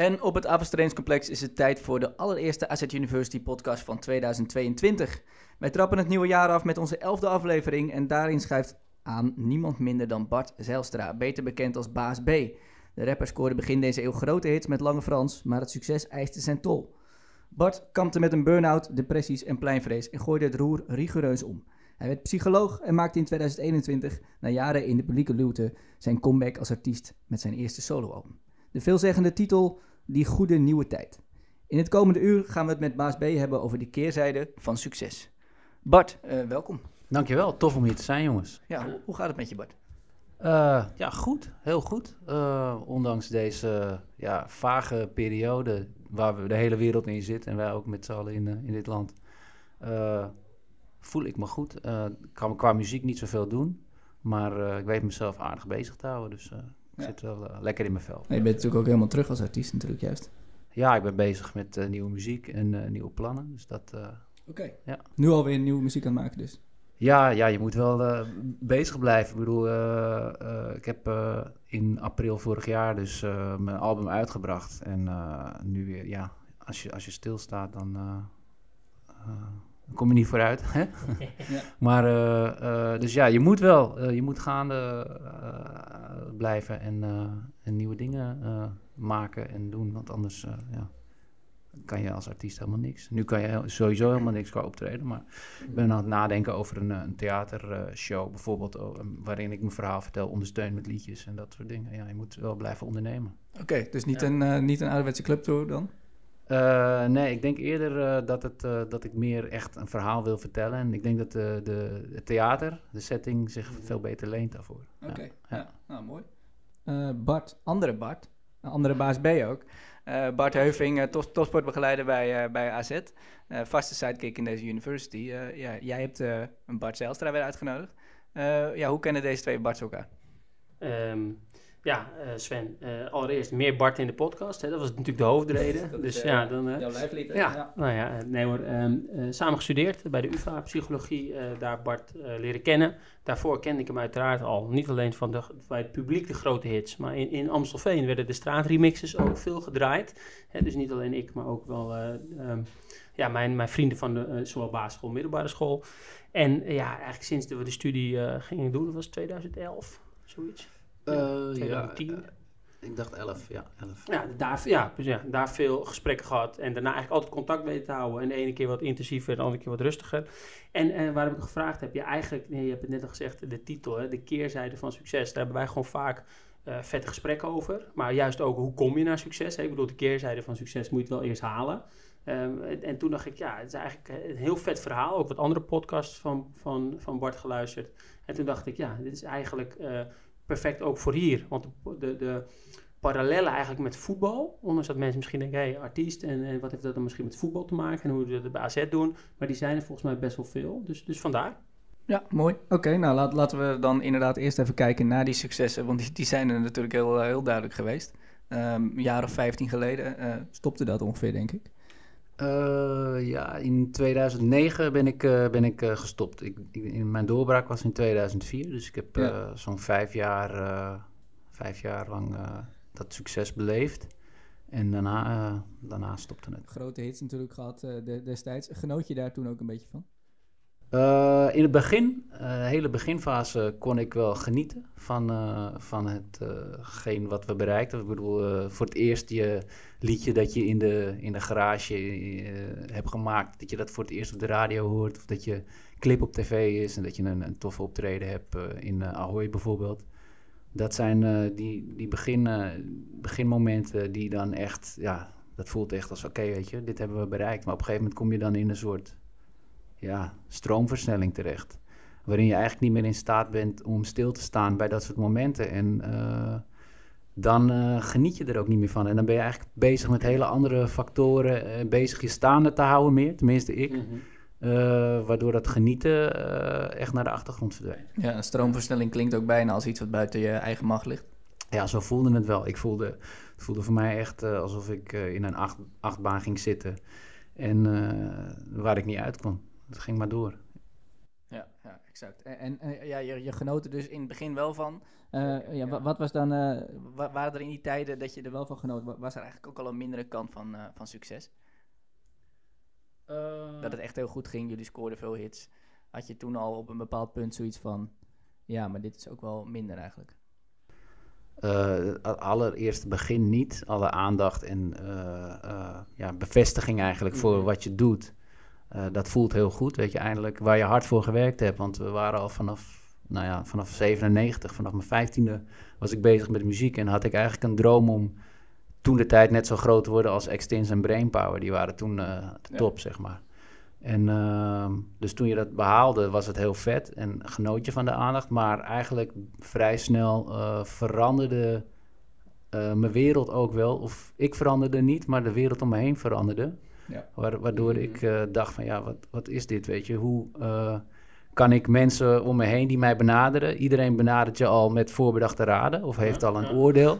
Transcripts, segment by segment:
En op het Avas Trainingscomplex is het tijd voor de allereerste AZ University podcast van 2022. Wij trappen het nieuwe jaar af met onze elfde aflevering en daarin schrijft aan niemand minder dan Bart Zijlstra, beter bekend als Baas B. De rapper scoorde begin deze eeuw grote hits met Lange Frans, maar het succes eiste zijn tol. Bart kampte met een burn-out, depressies en pleinvrees en gooide het roer rigoureus om. Hij werd psycholoog en maakte in 2021, na jaren in de publieke luwte, zijn comeback als artiest met zijn eerste soloalbum. De veelzeggende titel Die Goede Nieuwe Tijd. In het komende uur gaan we het met Baas B hebben over de keerzijde van succes. Bart, uh, welkom. Dankjewel, tof om hier te zijn jongens. Ja, hoe, hoe gaat het met je Bart? Uh, ja, goed. Heel goed. Uh, ondanks deze ja, vage periode waar we de hele wereld in zitten en wij ook met z'n allen in, in dit land, voel ik me goed. ik kan qua muziek niet zoveel doen, maar ik weet mezelf aardig bezig te houden. Dus ik zit wel lekker in mijn vel. je bent natuurlijk ook helemaal terug als artiest natuurlijk juist. Ja, ik ben bezig met nieuwe muziek en nieuwe plannen. Dus dat... Oké. Ja. Nu alweer nieuwe muziek aan het maken dus? Ja, ja, je moet wel uh, bezig blijven. Ik bedoel, uh, uh, ik heb in april vorig jaar dus mijn album uitgebracht. En nu weer, ja, als je, als je stilstaat, dan, dan kom je niet vooruit. Hè? ja. Maar, dus ja, je moet wel, je moet gaande blijven en, en nieuwe dingen maken en doen. Want anders, ja kan je als artiest helemaal niks. Nu kan je sowieso helemaal niks qua optreden. Maar ik ben aan het nadenken over een, een theatershow bijvoorbeeld. waarin ik mijn verhaal vertel, ondersteun met liedjes en dat soort dingen. Ja, je moet wel blijven ondernemen. Oké, dus niet, een, uh, niet een ouderwetse clubtour dan? Uh, nee, ik denk eerder uh, dat, het, dat ik meer echt een verhaal wil vertellen. En ik denk dat de, de, het theater, de setting, zich veel beter leent daarvoor. Oké, ja. ja. Nou, mooi. Bart, andere Bart, andere baas B ook. Uh, Bart Heuving, uh, topsportbegeleider bij, uh, bij AZ. vaste sidekick in deze university. ja, jij hebt een Bart Zijlstra weer uitgenodigd. ja, hoe kennen deze twee Barts elkaar? Um, ja, Sven, allereerst meer Bart in de podcast. Hè? Dat was natuurlijk de hoofdreden. dus ja, dan... jouw lijflied, ja, ja, nou ja, nee hoor. Um, samen gestudeerd bij de UvA Psychologie. daar Bart leren kennen. Daarvoor kende ik hem uiteraard al. Niet alleen van, de, van het publiek de grote hits. Maar in, in Amstelveen werden de straatremixes ook veel gedraaid. Hè, dus niet alleen ik, maar ook wel um, ja, mijn, mijn vrienden van de zowel basisschool, middelbare school. En ja, eigenlijk sinds we de studie gingen doen, dat was 2011, zoiets. Ja, 2010. Ik dacht 11, ja. 11. Ja, daar, ja, dus ja, daar veel gesprekken gehad. En daarna eigenlijk altijd contact mee te houden. En de ene keer wat intensiever, de andere keer wat rustiger. En, en waar heb ik gevraagd heb, je eigenlijk, nee, je hebt het net al gezegd, de titel, hè, de keerzijde van succes. Daar hebben wij gewoon vaak uh, vette gesprekken over. Maar juist ook, hoe kom je naar succes? Hè? Ik bedoel, de keerzijde van succes moet je wel eerst halen. Um, en, en, toen dacht ik, ja, het is eigenlijk een heel vet verhaal. Ook wat andere podcasts van, van, van Bart geluisterd. En toen dacht ik, ja, dit is eigenlijk... Uh, perfect ook voor hier. Want de, de, parallellen eigenlijk met voetbal. Ondanks dat mensen misschien denken, hé, hey, artiest, en, en, wat heeft dat dan misschien met voetbal te maken en hoe we dat bij AZ doen. Maar die zijn er volgens mij best wel veel. Dus, dus vandaar. Ja, mooi. Oké, nou laat, laten we dan inderdaad eerst even kijken naar die successen. Want die, die zijn er natuurlijk heel, heel duidelijk geweest. Um, een jaar of 15 geleden uh, stopte dat ongeveer, denk ik. Uh, ja, in 2009 ben ik, uh, ben ik uh, gestopt. Ik, ik, in mijn doorbraak was in 2004, dus ik heb ja. zo'n vijf jaar, vijf jaar lang dat succes beleefd. En daarna, daarna stopte het. Grote hits natuurlijk gehad destijds. Genoot je daar toen ook een beetje van? Uh, in het begin, uh, hele beginfase, kon ik wel genieten van, uh, van hetgeen wat we bereikten. Ik bedoel, voor het eerst je liedje dat je in de, in de garage hebt gemaakt, dat je dat voor het eerst op de radio hoort. Of dat je clip op tv is en dat je een, een toffe optreden hebt in Ahoy bijvoorbeeld. Dat zijn die, die begin, beginmomenten die dan echt, ja, dat voelt echt als oké, weet je, dit hebben we bereikt. Maar op een gegeven moment kom je dan in een soort ja, stroomversnelling terecht. Waarin je eigenlijk niet meer in staat bent om stil te staan bij dat soort momenten. En uh, dan eh, geniet je er ook niet meer van. En dan ben je eigenlijk bezig met hele andere factoren, eh, bezig je staande te houden meer, tenminste ik. Mhm. Eh, waardoor dat genieten eh, echt naar de achtergrond verdwijnt. Ja, een stroomversnelling klinkt ook bijna als iets wat buiten je eigen macht ligt. Ja, zo voelde het wel. Ik voelde, het voelde voor mij echt eh, alsof ik eh, in een acht, achtbaan ging zitten. En eh, waar ik niet uit Het ging maar door. Ja, ja exact. En, en eh, ja, je, je genoot er dus in het begin wel van. Eh, ja, wa- Wat was dan, eh, wa- waren er in die tijden dat je er wel van genoot? wa- Was er eigenlijk ook al een mindere kant van, eh, van succes? Dat het echt heel goed ging, jullie scoorden veel hits. Had je toen al op een bepaald punt zoiets van, ja, maar dit is ook wel minder eigenlijk. Eh, het allereerste begin niet. Alle aandacht en eh, eh, ja, bevestiging eigenlijk voor Mhm. wat je doet. Eh, dat voelt heel goed, weet je, eindelijk waar je hard voor gewerkt hebt. Want we waren al vanaf, nou ja, vanaf 97, vanaf mijn vijftiende was ik bezig met muziek. En had ik eigenlijk een droom om toen de tijd net zo groot te worden als Extins en Brainpower. Die waren toen eh, de Ja. top, zeg maar. En ehm, dus toen je dat behaalde, was het heel vet en genoot je van de aandacht. Maar eigenlijk vrij snel eh, veranderde mijn wereld ook wel. Of ik veranderde niet, maar de wereld om me heen veranderde. Ja. Waar, waardoor Mhm. ik eh, dacht van ja, wat, wat is dit, weet je? Hoe eh, kan ik mensen om me heen die mij benaderen? Iedereen benadert je al met voorbedachte raden of heeft Ja, al een ja. oordeel.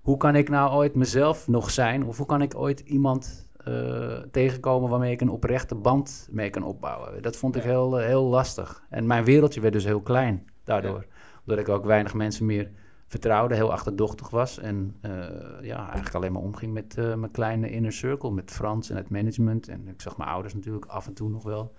Hoe kan ik nou ooit mezelf nog zijn? Of hoe kan ik ooit iemand eh, tegenkomen waarmee ik een oprechte band mee kan opbouwen? Dat vond ik heel, heel lastig. En mijn wereldje werd dus heel klein daardoor. Omdat ik ook weinig mensen meer vertrouwde, heel achterdochtig was. En eh, ja, eigenlijk alleen maar omging met eh, mijn kleine inner circle, met Frans en het management. En ik zag mijn ouders natuurlijk af en toe nog wel.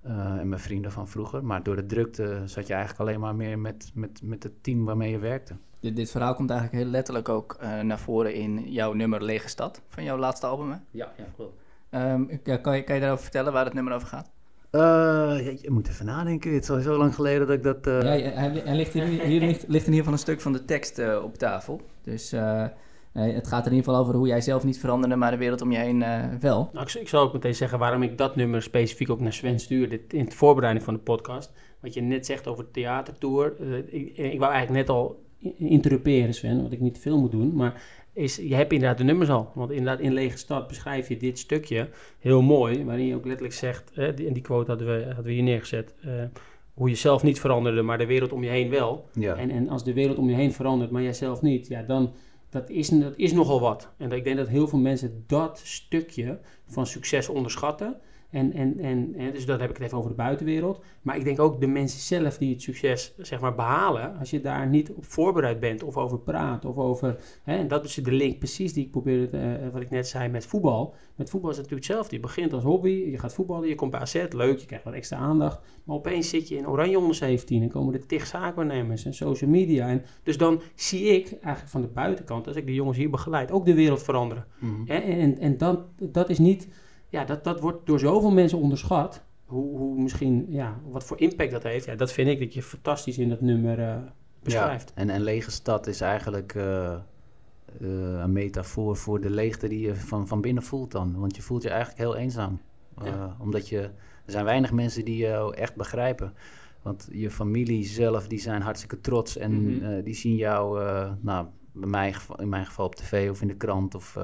eh, en mijn vrienden van vroeger. Maar door de drukte zat je eigenlijk alleen maar meer met, met, met het team waarmee je werkte. Dit, dit verhaal komt eigenlijk heel letterlijk ook naar voren in jouw nummer Lege Stad, van jouw laatste album. Hè? Ja, ja, klopt. Ehm, ja, kan, je, kan je daarover vertellen waar het nummer over gaat? Je, je moet even nadenken. Het is al zo lang geleden dat ik dat... eh, Ja, hij, hij ligt hier, hier ligt, ligt in ieder geval een stuk van de tekst eh, op tafel. Dus eh, eh, het gaat er in ieder geval over hoe jij zelf niet veranderde, maar de wereld om je heen eh, wel. Nou, ik, ik zal ook meteen zeggen waarom ik dat nummer specifiek ook naar Sven stuurde in de voorbereiding van de podcast. Wat je net zegt over de theatertour. eh, ik, ik wou eigenlijk net al interruperen, Sven, wat ik niet te veel moet doen. Maar is, je hebt inderdaad de nummers al. Want inderdaad, in Lege Stad beschrijf je dit stukje heel mooi. Waarin je ook letterlijk zegt, eh, die, en die quote hadden we, hadden we hier neergezet. eh, hoe je zelf niet veranderde, maar de wereld om je heen wel. ja. En, en als de wereld om je heen verandert, maar jij zelf niet, ja, dan dat is, dat is nogal wat. En ik denk dat heel veel mensen dat stukje van succes onderschatten. En, en, en, en dus dat heb ik het even over de buitenwereld. Maar ik denk ook de mensen zelf die het succes zeg maar, behalen, als je daar niet op voorbereid bent of over praat of over. Hè, en dat is de link precies die ik probeerde, eh, wat ik net zei met voetbal. Met voetbal is het natuurlijk hetzelfde. Je begint als hobby, je gaat voetballen, je komt bij AZ, leuk, je krijgt wat extra aandacht. Maar opeens zit je in Oranje onder 17 en komen er tig zaakwaarnemers en social media. En dus dan zie ik eigenlijk van de buitenkant, als ik de jongens hier begeleid, ook de wereld veranderen. En, en, en dat, dat is niet, ja, dat, dat wordt door zoveel mensen onderschat. Hoe, hoe misschien, ja, wat voor impact dat heeft. Ja, dat vind ik dat je fantastisch in dat nummer eh, beschrijft. Ja, en een lege stad is eigenlijk eh, eh, een metafoor voor de leegte die je van, van binnen voelt dan. Want je voelt je eigenlijk heel eenzaam. Ja. Omdat je, er zijn weinig mensen die je echt begrijpen. Want je familie zelf, die zijn hartstikke trots. En Mhm. die zien jou, nou, bij mij, in mijn geval op tv of in de krant. Of,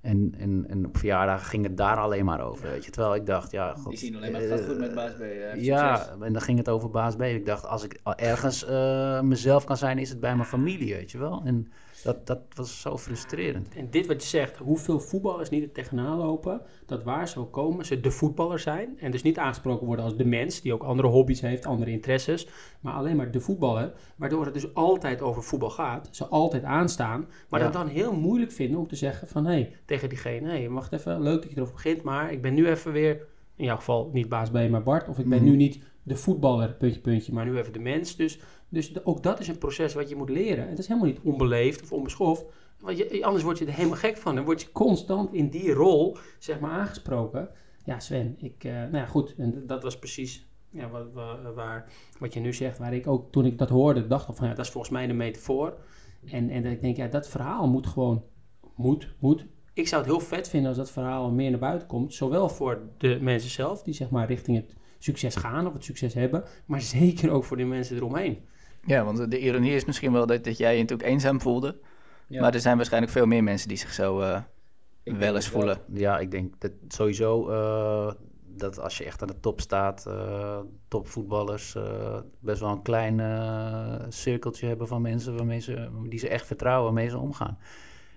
en, en, en op verjaardagen ging het daar alleen maar over. Weet je? Terwijl ik dacht, ja... God, Die zien alleen maar, het gaat goed met eh, baas B. eh, ja, en dan ging het over baas B. Ik dacht, als ik ergens eh, mezelf kan zijn, is het bij mijn familie, weet je wel. En dat, dat was zo frustrerend. En dit wat je zegt, hoeveel voetballers niet er tegenaan lopen, dat waar ze ook komen, ze de voetballer zijn. En dus niet aangesproken worden als de mens, die ook andere hobby's heeft, andere interesses. Maar alleen maar de voetballer, waardoor het dus altijd over voetbal gaat. Ze altijd aanstaan, maar Ja. dat dan heel moeilijk vinden om te zeggen van, hé, hey, tegen diegene, hé, hey, wacht even, leuk dat je erover begint, maar ik ben nu even weer, in jouw geval niet baas B, maar Bart. Of ik ben Mhm. nu niet de voetballer, puntje, puntje, maar nu even de mens. Dus, dus ook dat is een proces wat je moet leren. En dat is helemaal niet onbeleefd of onbeschoft. Want je, anders word je er helemaal gek van. Dan word je constant in die rol, zeg maar, aangesproken. Ja, Sven, ik, eh, nou ja, goed. En dat was precies ja, waar, wat je nu zegt. Waar ik ook, toen ik dat hoorde, dacht van, ja, dat is volgens mij de metafoor. En, en dat ik denk, ja, dat verhaal moet gewoon, moet, moet. Ik zou het heel vet vinden als dat verhaal meer naar buiten komt. Zowel voor de mensen zelf, die zeg maar richting het succes gaan of het succes hebben. Maar zeker ook voor de mensen eromheen. Ja, want de ironie is misschien wel dat, dat jij je natuurlijk eenzaam voelde. Ja. Maar er zijn waarschijnlijk veel meer mensen die zich zo eh, wel eens voelen. Ja, ik denk dat sowieso eh, dat als je echt aan de top staat, eh, topvoetballers eh, best wel een klein cirkeltje hebben van mensen waarmee ze, die ze echt vertrouwen, waarmee ze omgaan.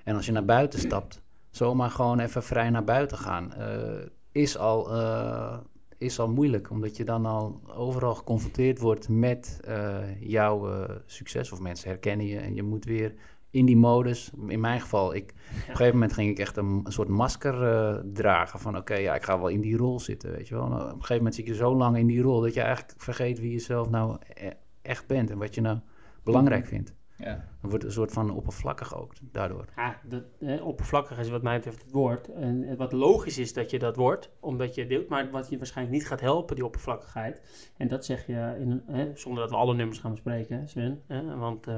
En als je naar buiten stapt, zomaar gewoon even vrij naar buiten gaan, eh, is, al, eh, is al moeilijk. Omdat je dan al overal geconfronteerd wordt met eh, jouw eh, succes. Of mensen herkennen je en je moet weer in die modus. In mijn geval, ik, op een gegeven moment ging ik echt een, een soort masker eh, dragen. Van oké, ja, ik ga wel in die rol zitten, weet je wel. Op een gegeven moment zit je zo lang in die rol... dat je eigenlijk vergeet wie je zelf nou e- echt bent... en wat je nou belangrijk vindt. Ja. Dan wordt het een soort van oppervlakkig ook daardoor. Ja, dat, eh, oppervlakkig is wat mij betreft het woord. En eh, wat logisch is dat je dat wordt, omdat je deelt, maar wat je waarschijnlijk niet gaat helpen, die oppervlakkigheid. En dat zeg je in, eh, zonder dat we alle nummers gaan bespreken, Sven. eh, want eh,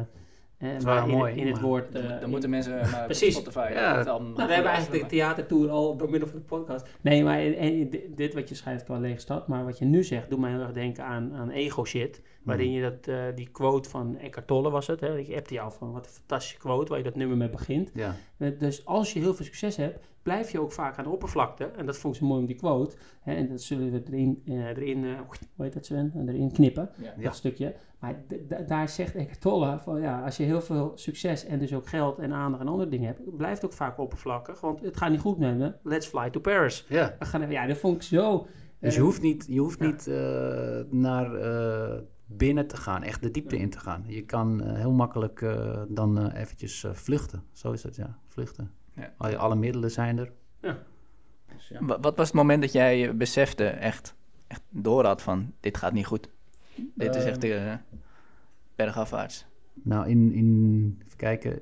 eh, maar in, mooi, in het woord. Dan, eh, dan moeten mensen maar Precies. Spotify Ja, het album Nou, we hebben eigenlijk de theatertour al door middel van de podcast. Nee, maar en, en dit- dit wat je schrijft qua lege stad, maar wat je nu zegt, doet mij heel erg denken aan, aan ego shit. Waarin je dat, eh, die quote van Eckhart Tolle was het, hè? ik appte jou van wat een fantastische quote, waar je dat nummer mee begint. Ja, Eh, Dus als je heel veel succes hebt, blijf je ook vaak aan de oppervlakte. En dat vond ik zo mooi om die quote. Hè, en dat zullen we erin, eh, erin eh, hoe heet dat Sven? Erin knippen, Ja. Ja. dat stukje. Maar daar zegt Eckhart Tolle van ja, als je heel veel succes en dus ook geld en aandacht en andere dingen hebt, blijft ook vaak oppervlakkig. Want het gaat niet goed met me. Let's fly to Paris. ja. We gaan even, ja, dat vond ik zo. Dus je hoeft niet, je hoeft ja. niet eh, naar eh, binnen te gaan, echt de diepte Ja. in te gaan. Je kan eh, heel makkelijk eh, dan eh, eventjes vluchten. Zo is het, ja, vluchten. Ja. Al je, alle middelen zijn er. Wa- Wat was het moment dat jij besefte, echt, echt door had van dit gaat niet goed? Dit is echt uh, bergafwaarts. Nou, in, in even kijken,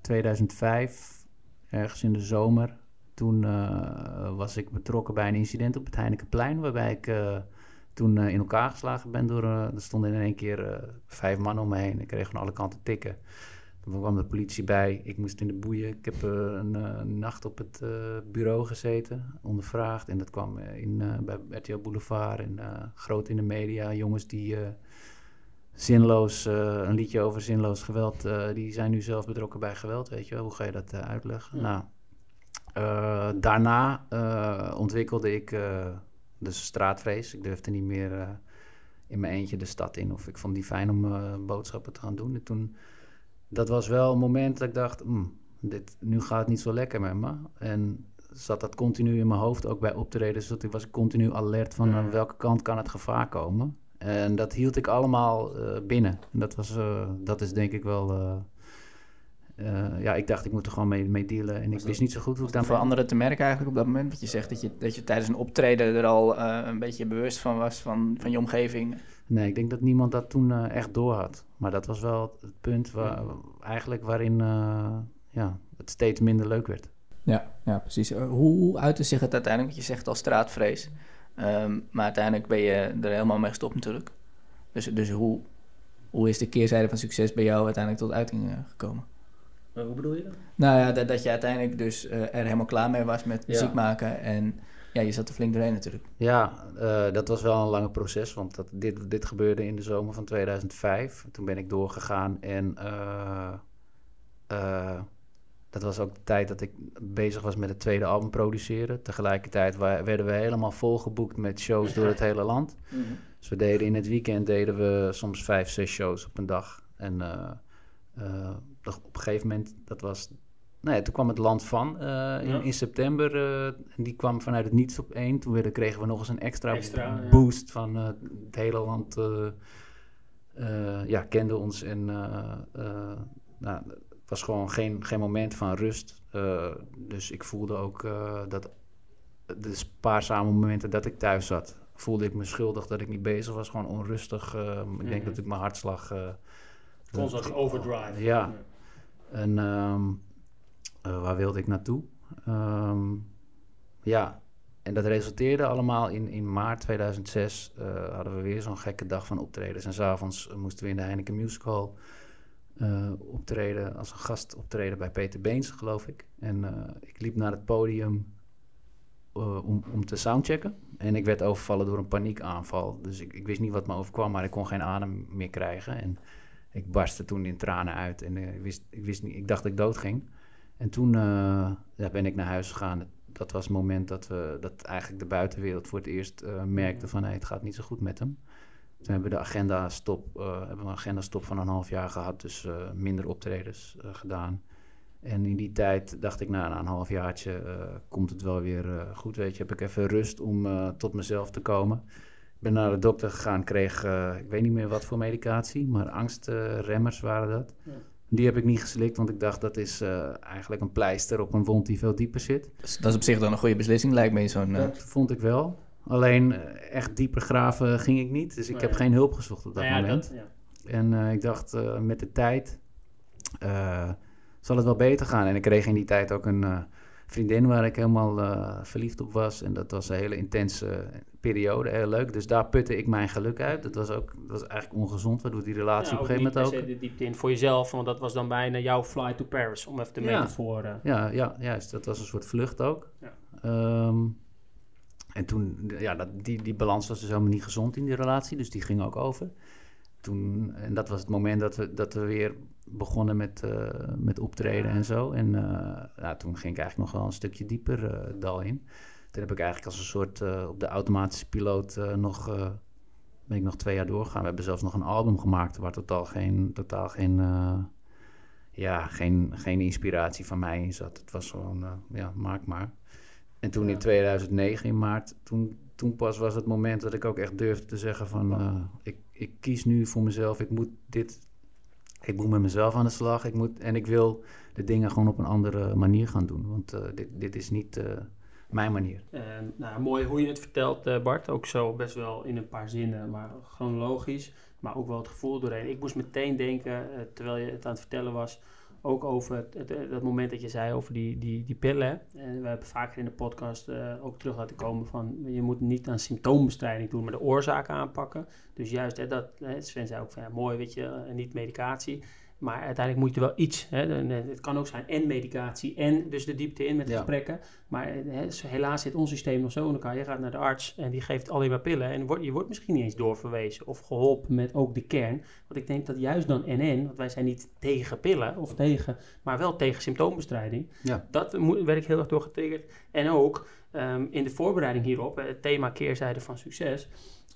2005, ergens in de zomer, toen eh, was ik betrokken bij een incident op het Heinekenplein, waarbij ik eh, toen eh, in elkaar geslagen ben door, eh, er stonden in één keer eh, vijf mannen om me heen. Ik kreeg van alle kanten tikken. Toen kwam de politie bij, ik moest in de boeien. Ik heb een nacht op het bureau gezeten, ondervraagd. En dat kwam in, bij RTL Boulevard en groot in de media. Jongens die zinloos, een liedje over zinloos geweld, die zijn nu zelf betrokken bij geweld, weet je wel. Hoe ga je dat uitleggen? Ja. Nou, daarna ontwikkelde ik dus straatvrees. Ik durfde niet meer eh, in mijn eentje de stad in. Of ik vond die fijn om eh, boodschappen te gaan doen. En toen, dat was wel een moment dat ik dacht, "Hmm, dit, nu gaat het niet zo lekker met me. En zat dat continu in mijn hoofd, ook bij optredens. Dat ik was ik continu alert van aan welke kant kan het gevaar komen. En dat hield ik allemaal eh, binnen. En dat, was, dat is denk ik wel... eh, ja, ik dacht ik moet er gewoon mee, mee dealen. En ik Was dat- wist niet zo goed hoe ik voor anderen te merken eigenlijk op dat moment? Want je zegt dat je, dat je tijdens een optreden er al eh, een beetje bewust van was van, van je omgeving. Nee, ik denk dat niemand dat toen eh, echt door had. Maar dat was wel het punt waar, eigenlijk waarin ja, het steeds minder leuk werd. Ja, ja precies. Hoe, uitte zich het uiteindelijk? Want je zegt al straatvrees. Ehm, maar uiteindelijk ben je er helemaal mee gestopt natuurlijk. Dus, dus hoe, hoe is de keerzijde van succes bij jou uiteindelijk tot uiting eh, gekomen? hoe bedoel je dat? Nou ja, dat, dat je uiteindelijk dus eh, er helemaal klaar mee was met Ja. muziek maken. En ja, je zat er flink doorheen natuurlijk. Ja, eh, dat was wel een lange proces, want dat, dit, dit gebeurde in de zomer van 2005. Toen ben ik doorgegaan en eh, eh, dat was ook de tijd dat ik bezig was met het tweede album produceren. Tegelijkertijd werden we helemaal volgeboekt met shows door het hele land. Dus we deden in het weekend deden we soms vijf, zes shows op een dag. En eh, eh, op een gegeven moment, dat was... Nou ja, toen kwam het Land van eh, in, Ja. in september. eh, en die kwam vanuit het niets op één. Toen werden, kregen we nog eens een extra, Extra, ja. boost van eh, het hele land. ja, kende ons. En nou, het was gewoon geen, geen moment van rust. Dus ik voelde ook dat de spaarzame momenten dat ik thuis zat, voelde ik me schuldig dat ik niet bezig was. Gewoon onrustig. Ik denk Mhm. dat ik mijn hartslag. eh, Constant overdrive. Ja. En ehm, eh, waar wilde ik naartoe? Ehm, ja, en dat resulteerde allemaal in, in maart 2006. eh, hadden we weer zo'n gekke dag van optredens. En s'avonds uh, moesten we in de Heineken Music Hall eh, optreden. Als een gast optreden bij Peter Beens, geloof ik. En eh, ik liep naar het podium eh, om, om te soundchecken. En ik werd overvallen door een paniekaanval. Dus ik, ik wist niet wat me overkwam, maar ik kon geen adem meer krijgen. En ik barstte toen in tranen uit en ik, wist, ik, wist niet, ik dacht dat ik dood ging. En toen ja, ben ik naar huis gegaan. Dat was het moment dat, we, dat eigenlijk de buitenwereld voor het eerst merkte van... Hey, het gaat niet zo goed met hem. Toen hebben we de agenda stop, hebben we een agenda stop van een half jaar gehad. Dus minder optredens gedaan. En in die tijd dacht ik, nou, na een halfjaartje uh, komt het wel weer goed. Weet je, heb ik even rust om tot mezelf te komen. Ik ben naar de dokter gegaan, kreeg, ik weet niet meer wat voor medicatie, maar angstremmers waren dat. Ja. Die heb ik niet geslikt, want ik dacht dat is eigenlijk een pleister op een wond die veel dieper zit. Dus dat is op zich dan een goede beslissing, lijkt me zo'n... Dat vond ik wel. Alleen echt dieper graven ging ik niet, dus ik heb geen hulp gezocht op dat nou ja, moment. Dat, ja. En ik dacht met de tijd zal het wel beter gaan. En ik kreeg in die tijd ook een uh, vriendin waar ik helemaal uh, verliefd op was. En dat was een hele intense periode, heel leuk. Dus daar putte ik mijn geluk uit. Dat was ook dat was eigenlijk ongezond, waardoor die relatie ja, op een gegeven moment ook... de diepte in voor jezelf, want dat was dan bijna jouw fly to Paris, om even te ja. metaforen. Ja, ja, juist. Dat was een soort vlucht ook. Ja. Um, en toen, ja, dat, die, die balans was dus helemaal niet gezond in die relatie, dus die ging ook over. Toen, en dat was het moment dat we, dat we weer begonnen met, uh, met optreden en zo. En uh, toen ging ik eigenlijk nog wel een stukje dieper uh, dal in. Toen heb ik eigenlijk als een soort op de automatische piloot nog, ben ik nog twee jaar doorgegaan. We hebben zelfs nog een album gemaakt waar totaal geen, totaal geen, ja, geen, geen inspiratie van mij in zat. Het was gewoon, ja, maak maar. En toen in 2009 in maart, toen, toen pas was het moment dat ik ook echt durfde te zeggen van... ik, ik kies nu voor mezelf, ik moet dit ik moet met mezelf aan de slag. Ik moet, en ik wil de dingen gewoon op een andere manier gaan doen. Want uh, dit, dit is niet uh, mijn manier. Nou, mooi hoe je het vertelt, eh, Bart. Ook zo best wel in een paar zinnen, maar chronologisch. Maar ook wel het gevoel doorheen. Ik moest meteen denken, terwijl je het aan het vertellen was ook over het, dat moment dat je zei over die, die, die pillen. En we hebben vaker in de podcast uh, ook terug laten komen van je moet niet aan symptoombestrijding doen, maar de oorzaak aanpakken. Dus juist, hè, dat, Sven zei ook van ja, mooi, weet je, niet medicatie. Maar uiteindelijk moet je wel iets. Hè, het kan ook zijn en medicatie en dus de diepte in met gesprekken. Maar hè, helaas zit ons systeem nog zo in elkaar. Je gaat naar de arts en die geeft alleen maar pillen. En je wordt misschien niet eens doorverwezen of geholpen met ook de kern. Want ik denk dat juist dan NN, want wij zijn niet tegen pillen of tegen, maar wel tegen symptoombestrijding. Ja. Dat werd ik heel erg door getriggerd. En ook um, in de voorbereiding hierop, het thema keerzijde van succes,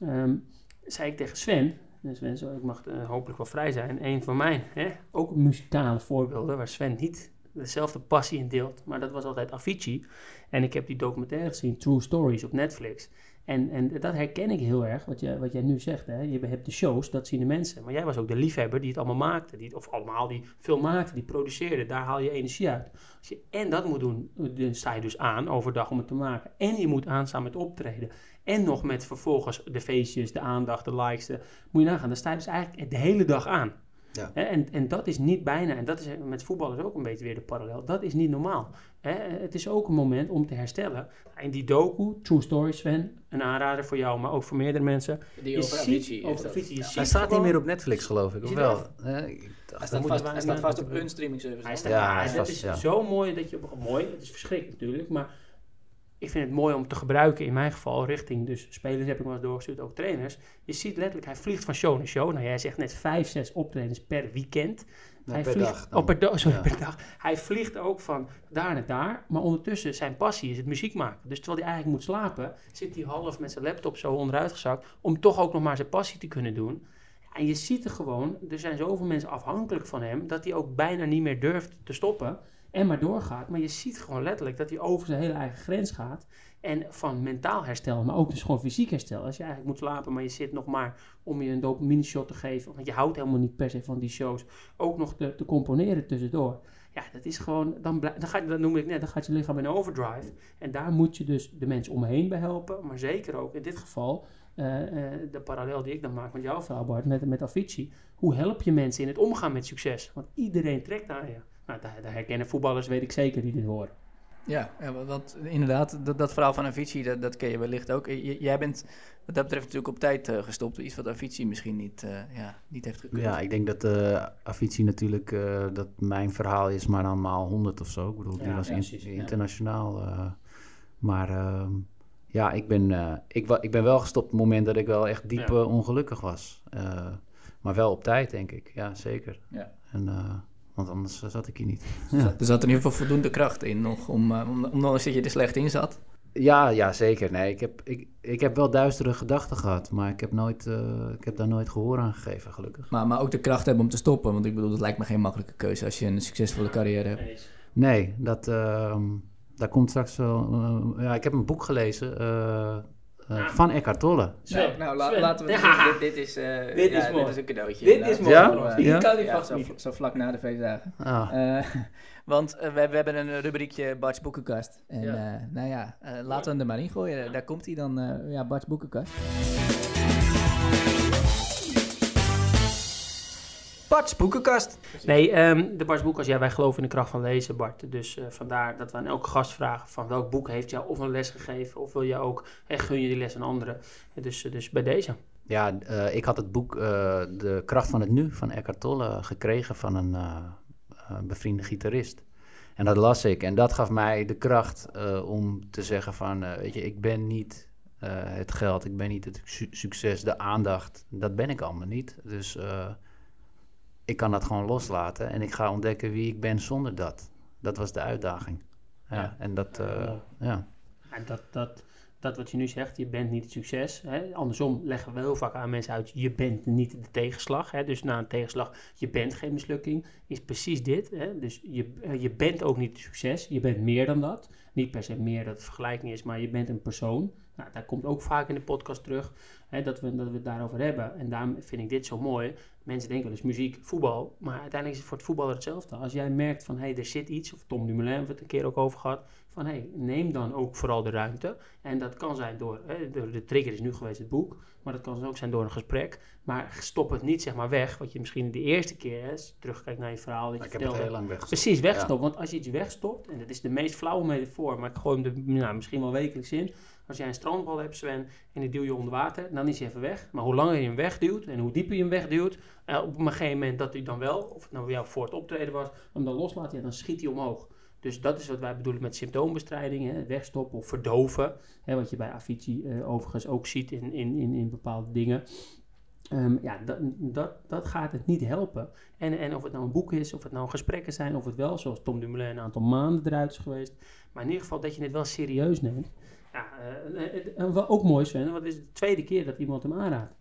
um, zei ik tegen Sven, dus Sven, ik mag uh, hopelijk wel vrij zijn. Een van mijn, hè, ook muzikale voorbeelden, waar Sven niet dezelfde passie in deelt. Maar dat was altijd Avicii. En ik heb die documentaire gezien, True Stories, op Netflix. En, en dat herken ik heel erg, wat, je, wat jij nu zegt. Hè? Je hebt de shows, dat zien de mensen. Maar jij was ook de liefhebber die het allemaal maakte. Die, of allemaal die veel maakte, die produceerde. Daar haal je energie uit. Als je en dat moet doen, dan sta je dus aan overdag om het te maken. En je moet aanstaan met optreden. En nog met vervolgens de feestjes, de aandacht, de likes. De, moet je nagaan, dan sta je dus eigenlijk de hele dag aan. Ja. En, en dat is niet bijna, en dat is met voetbal is ook een beetje weer de parallel, dat is niet normaal. Het is ook een moment om te herstellen. In die docu, True Stories, Sven, een aanrader voor jou, maar ook voor meerdere mensen. Die over Avicii. Hij staat niet meer op Netflix, geloof ik, of wel? Hij staat, vast, hij staat vast op een streaming service. Hij staat, ja, hij is, is zo mooi dat je... Mooi, het is verschrikkelijk natuurlijk, maar ik vind het mooi om te gebruiken in mijn geval richting dus spelers heb ik wel eens doorgestuurd, ook trainers. Je ziet letterlijk, hij vliegt van show naar show. Nou, jij zegt net vijf, zes optredens per weekend. hij per vliegt, dag. Oh, per, sorry, per dag. Hij vliegt ook van daar naar daar, maar ondertussen zijn passie is het muziek maken. Dus terwijl hij eigenlijk moet slapen, zit hij half met zijn laptop zo onderuit gezakt om toch ook nog maar zijn passie te kunnen doen. En je ziet er gewoon, er zijn zoveel mensen afhankelijk van hem, dat hij ook bijna niet meer durft te stoppen en maar doorgaat. Maar je ziet gewoon letterlijk dat hij over zijn hele eigen grens gaat. En van mentaal herstel, maar ook dus gewoon fysiek herstel. Als je eigenlijk moet slapen, maar je zit nog maar om je een dopamine shot te geven. Want je houdt helemaal niet per se van die shows. Ook nog te, componeren tussendoor. Ja, dat is gewoon, dan, dan, gaat, noem ik net, dan gaat je lichaam in overdrive. En daar moet je dus de mensen omheen bij helpen. Maar zeker ook in dit geval uh, uh, de parallel die ik dan maak met jouw vrouw Bart, met, met Avicii. Hoe help je mensen in het omgaan met succes? Want iedereen trekt naar je. Nou, daar, herkennen voetballers, weet ik zeker, die dit horen. Ja, want inderdaad, dat, dat verhaal van Avicii, dat, dat ken je wellicht ook. jij bent wat dat betreft natuurlijk op tijd uh, gestopt. Iets wat Avicii misschien niet, uh, ja, niet heeft gekund. Ja, ik denk dat uh, Avicii natuurlijk, dat mijn verhaal is maar dan maal 100 of zo. Ik bedoel, die was in, internationaal. maar ehm, ja, ik ben, ik, ik ben wel gestopt op het moment dat ik wel echt diep ongelukkig was. Maar wel op tijd, denk ik. Ja, zeker. Ja. En, eh, want anders eh, zat ik hier niet. Er Ja, zat- Er zat in ieder geval voldoende kracht in nog, om, eh, om, ondanks dat je er slecht in zat. ja, ja zeker. Nee, ik, heb, ik, ik heb wel duistere gedachten gehad. Maar ik heb, nooit, eh, ik heb daar nooit gehoor aan gegeven, gelukkig. Maar, maar ook de kracht hebben om te stoppen. Want ik bedoel, dat lijkt me geen makkelijke keuze als je een succesvolle carrière hebt. Nee, dat, ehm, daar komt straks wel... ja, ik heb een boek gelezen eh, van Eckhart Tolle. Sven, nou, la- laten we Ja. dit, dit is, eh, Dit ja, is mooi. dit is een cadeautje. Dit inderdaad. is mooi. Ja? Die Ja? kan ja, vast zo, niet. zo vlak na de feestdagen. Ah, Eh, want we, we hebben een rubriekje Bart's Boekenkast. En Ja. eh, nou ja, laten we hem er maar in gooien. Daar komt hij dan, eh, ja, Bart's Boekenkast. Bart's Boekenkast. Nee, ehm, de Bart's Boekkast, ja, wij geloven in de kracht van lezen, Bart. Dus eh, vandaar dat we aan elke gast vragen van welk boek heeft jou of een les gegeven, of wil je ook, en gun je die les aan anderen. En Dus, eh, dus bij deze. Ja, eh, ik had het boek eh, De kracht van het nu van Eckhart Tolle gekregen van een eh, eh, bevriende gitarist. En dat las ik en dat gaf mij de kracht eh, om te zeggen van, eh, weet je, ik ben niet eh, het geld, ik ben niet het su- succes, de aandacht, dat ben ik allemaal niet. Dus eh, ik kan dat gewoon loslaten en ik ga ontdekken wie ik ben zonder dat. Dat was de uitdaging. Ja, Ja. En dat, eh, Ja. ja. En dat, dat, dat wat je nu zegt, je bent niet het succes. Hè? Andersom leggen we heel vaak aan mensen uit, je bent niet de tegenslag. Hè? Dus na een tegenslag, je bent geen mislukking, is precies dit. Hè? Dus je, eh, je bent ook niet het succes, je bent meer dan dat. Niet per se meer dat het vergelijking is, maar je bent een persoon. Nou, daar komt ook vaak in de podcast terug hè, dat, we, dat we het daarover hebben. En daarom vind ik dit zo mooi. Mensen denken eens muziek, voetbal. Maar uiteindelijk is het voor het voetballer hetzelfde. Als jij merkt van, hé, hey, er zit iets, of Tom Dumoulin we het een keer ook over gehad. Van, hé, hey, neem dan ook vooral de ruimte. En dat kan zijn door, hè, door, de trigger is nu geweest het boek. Maar dat kan ook zijn door een gesprek. Maar stop het niet, zeg maar, weg. Wat je misschien de eerste keer, hè, terugkijkt naar je verhaal, dat je Ik heb het heel lang weg. Precies, wegstoppen. Want als je iets wegstopt, en dat is de meest flauwe metafoor, maar ik gooi hem er nou, misschien wel wekelijks in. Als jij een strandbal hebt, Sven, en die duw je onder water, dan is hij even weg. Maar hoe langer je hem wegduwt en hoe dieper je hem wegduwt, eh, op een gegeven moment dat hij dan wel, of het nou bij jou voor het optreden was, hem dan loslaat, ja, dan schiet hij omhoog. Dus dat is wat wij bedoelen met symptoombestrijding, hè, wegstoppen of verdoven. Hè, wat je bij Avicii eh, overigens ook ziet in, in, in, in bepaalde dingen. Ehm, ja, dat, dat, dat gaat het niet helpen. En, en of het nou een boek is, of het nou gesprekken zijn, of het wel, zoals Tom Dumoulin een aantal maanden eruit is geweest. Maar in ieder geval dat je het wel serieus neemt. Ja, en wat ook mooi Sven, want het is de tweede keer dat iemand hem aanraadt.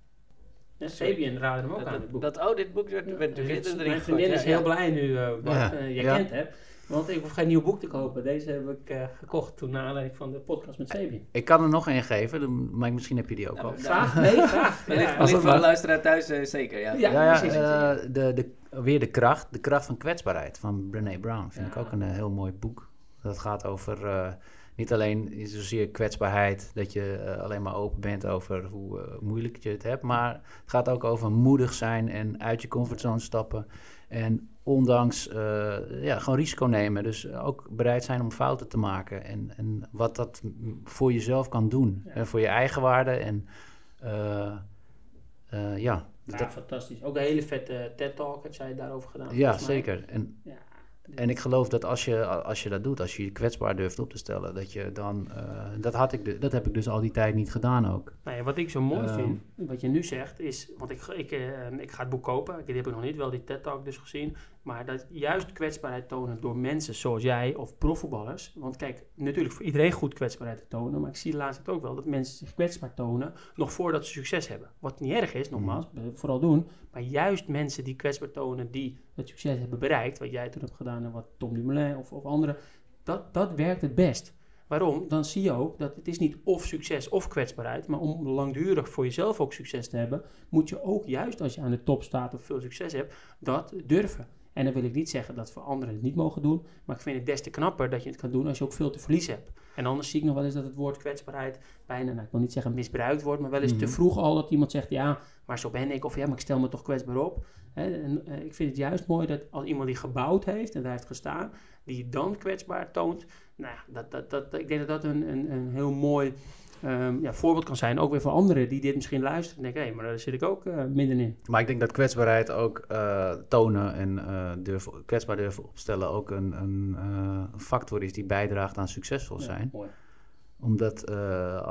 Ja, Fabian raadde hem ook aan het boek. Dat, oh, dit boek werd, werd Dus werd erin mijn vriendin ja, is ja. heel blij nu, eh Bart, Ja, jij ja. kent hem. Want ik hoef geen nieuw boek te kopen. Deze heb ik eh, gekocht toen naar aanleiding van de podcast met Fabian. Ik kan er nog één geven, dan- maar misschien heb je die ook Nou, al. Ja. Graag? Nee, graag. Ja, wellicht dat voor de luisteraar thuis eh, zeker, ja. Ja, Ja, ja precies. eh, de, de, weer de kracht, de kracht van kwetsbaarheid van Brené Brown. Vind ik Ja. ook een heel mooi boek. Dat gaat over eh, niet alleen zozeer kwetsbaarheid, dat je alleen maar open bent over hoe moeilijk je het hebt, maar het gaat ook over moedig zijn en uit je comfortzone stappen. En ondanks, eh, ja, gewoon risico nemen. Dus ook bereid zijn om fouten te maken. En, en wat dat voor jezelf kan doen. Ja. En voor je eigen waarde. En eh, eh, ja, Ja, dat, fantastisch. Ook een hele vette TED-talk heb jij daarover gedaan. ja, zeker. En, Ja. En ik geloof dat als je, als je dat doet, als je je kwetsbaar durft op te stellen, dat je dan. eh, dat, had ik de- dat heb ik dus al die tijd niet gedaan ook. Nou ja, wat ik zo mooi Ehm. vind, wat je nu zegt, is... Want ik, ik, eh, ik ga het boek kopen. Die heb ik nog niet, wel die TED-talk dus gezien. Maar dat juist kwetsbaarheid tonen door mensen zoals jij of profvoetballers. Want kijk, natuurlijk voor iedereen goed kwetsbaarheid te tonen. Maar ik zie laatst ook wel dat mensen zich kwetsbaar tonen nog voordat ze succes hebben. Wat niet erg is, nogmaals, Mhm. eh, vooral doen. Maar juist mensen die kwetsbaar tonen, die het succes hebben bereikt. Wat jij toen hebt gedaan en wat Tom Dumoulin of, of anderen. Dat, dat werkt het best. Waarom? Dan zie je ook dat het is niet of succes of kwetsbaarheid, maar om langdurig voor jezelf ook succes te hebben, moet je ook juist als je aan de top staat of veel succes hebt, dat durven. En dan wil ik niet zeggen dat voor anderen het niet mogen doen, maar ik vind het des te knapper dat je het kan doen als je ook veel te verliezen hebt. En anders zie ik nog wel eens dat het woord kwetsbaarheid bijna, nou, ik wil niet zeggen misbruikt wordt, maar wel eens te Mhm. vroeg al dat iemand zegt, ja, maar zo ben ik, of ja, maar ik stel me toch kwetsbaar op. En, eh, ik vind het juist mooi dat als iemand die gebouwd heeft en daar heeft gestaan, die dan kwetsbaar toont, nou ja, dat, dat, dat, ik denk dat dat een, een, een heel mooi ehm, ja, voorbeeld kan zijn. Ook weer voor anderen die dit misschien luisteren en denken, hé, maar daar zit ik ook eh middenin. Maar ik denk dat kwetsbaarheid ook eh, tonen en eh, durven, kwetsbaar durven opstellen ook een, een factor is die bijdraagt aan succesvol zijn. Ja, mooi. Omdat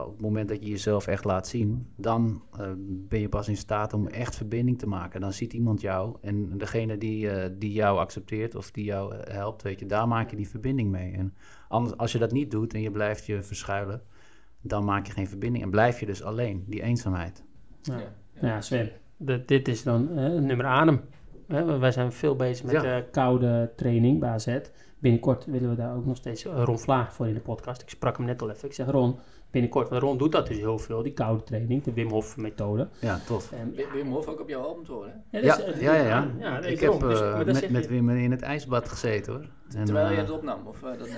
op het moment dat je jezelf echt laat zien, dan ben je pas in staat om echt verbinding te maken. Dan ziet iemand jou en degene die, die jou accepteert of die jou helpt, weet je, daar maak je die verbinding mee. En anders, als je dat niet doet en je blijft je verschuilen, dan maak je geen verbinding en blijf je dus alleen, die eenzaamheid. Ja, ja Sven, de- dit is dan eh, nummer adem. Hè, we- wij zijn veel bezig met Ja. eh, koude training bij AZ. Binnenkort willen we daar ook nog steeds eh, Ron Vlaag voor in de podcast. Ik sprak hem net al even. Ik zeg Ron, binnenkort, want Ron doet dat dus heel veel, die koude training, de Wim Hof methode. Ja, tof. En, Wim Wim Hof ook op jouw album te horen. hè? ja, Ja, eh, ja, ja. ja. ja, ik heb Dus, eh, met, Wim in het ijsbad gezeten hoor. En, Terwijl je eh, het opnam. Of, eh, dat,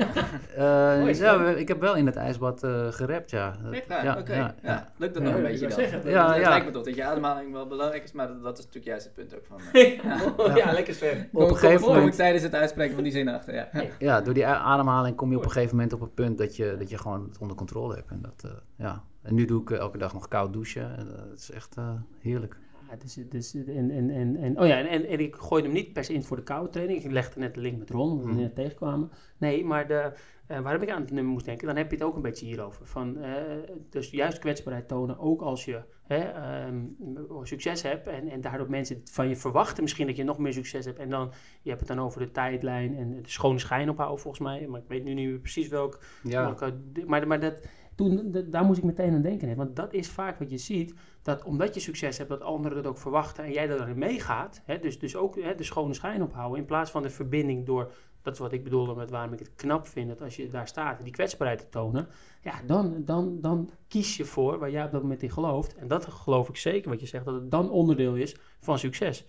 eh, Mooi, ja, ik heb wel in het ijsbad eh gerapt, ja. Dat- Echt waar? ja, Oké. ja, Ja, ja. Lukt dat Ja, nog een beetje dan? zeggen, Dat- ja, het ja. lijkt me toch dat je ademhaling wel belangrijk is, maar dat, dat is natuurlijk juist het punt ook van... eh, ja, lekker Sven. Op een gegeven moment, tijdens het uitspreken van die zin achter, ja. ja, door die ademhaling kom je op een gegeven moment op een punt dat je, dat je gewoon het onder controle hebt. En, dat, eh, ja. en nu doe ik eh, elke dag nog koud douchen. En, eh, dat is echt eh, heerlijk. Dus, dus, en, en, en, en, oh ja, en, en, ik gooide hem niet per se in voor de koude training. Ik legde net de link met Ron, omdat we Mhm. net tegenkwamen. Nee, maar de, eh, waarom ik aan het nummer moest denken, dan heb je het ook een beetje hierover. Van, eh, dus juist kwetsbaarheid tonen, ook als je hè, ehm, succes hebt. En, en daardoor mensen van je verwachten misschien dat je nog meer succes hebt. En dan, je hebt het dan over de tijdlijn en de schone schijn ophouden volgens mij. Maar ik weet nu niet meer precies welk Ja, welke- maar, maar dat, toen, daar moest ik meteen aan denken. hè. Want dat is vaak wat je ziet. Dat omdat je succes hebt, dat anderen dat ook verwachten. En jij daarin meegaat. Hè, dus, dus ook hè, de schone schijn ophouden. In plaats van de verbinding door... Dat is wat ik bedoelde met waarom ik het knap vind. Dat als je daar staat, die kwetsbaarheid te tonen. Ja, dan, dan, dan kies je voor waar jij op dat moment in gelooft. En dat geloof ik zeker wat je zegt. Dat het dan onderdeel is van succes.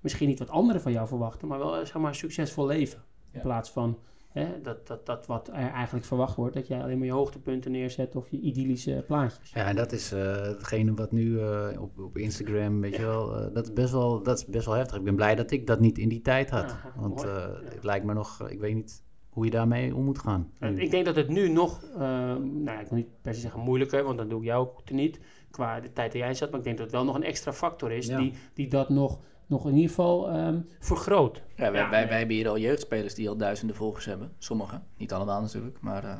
Misschien niet wat anderen van jou verwachten. Maar wel eh, zeg maar, succesvol leven. In Ja. plaats van Hè, dat, dat, dat wat er eigenlijk verwacht wordt, dat jij alleen maar je hoogtepunten neerzet of je idyllische plaatjes. ja en dat is eh, hetgene wat nu eh, op, op Instagram, weet je wel, eh, dat, is best wel, dat is best wel heftig. Ik ben blij dat ik dat niet in die tijd had. Want Ja. het lijkt me nog, ik weet niet hoe je daarmee om moet gaan. Ik denk dat het nu nog, nou ik wil niet per se zeggen moeilijker, want dat doe ik jou ook niet, qua de tijd dat jij zat, maar ik denk dat het wel nog een extra factor is die, die dat nog, nog in ieder geval ehm, vergroot. Ja, wij, Ja, wij, wij hebben hier al jeugdspelers die al duizenden volgers hebben. Sommigen, niet allemaal natuurlijk, maar... eh,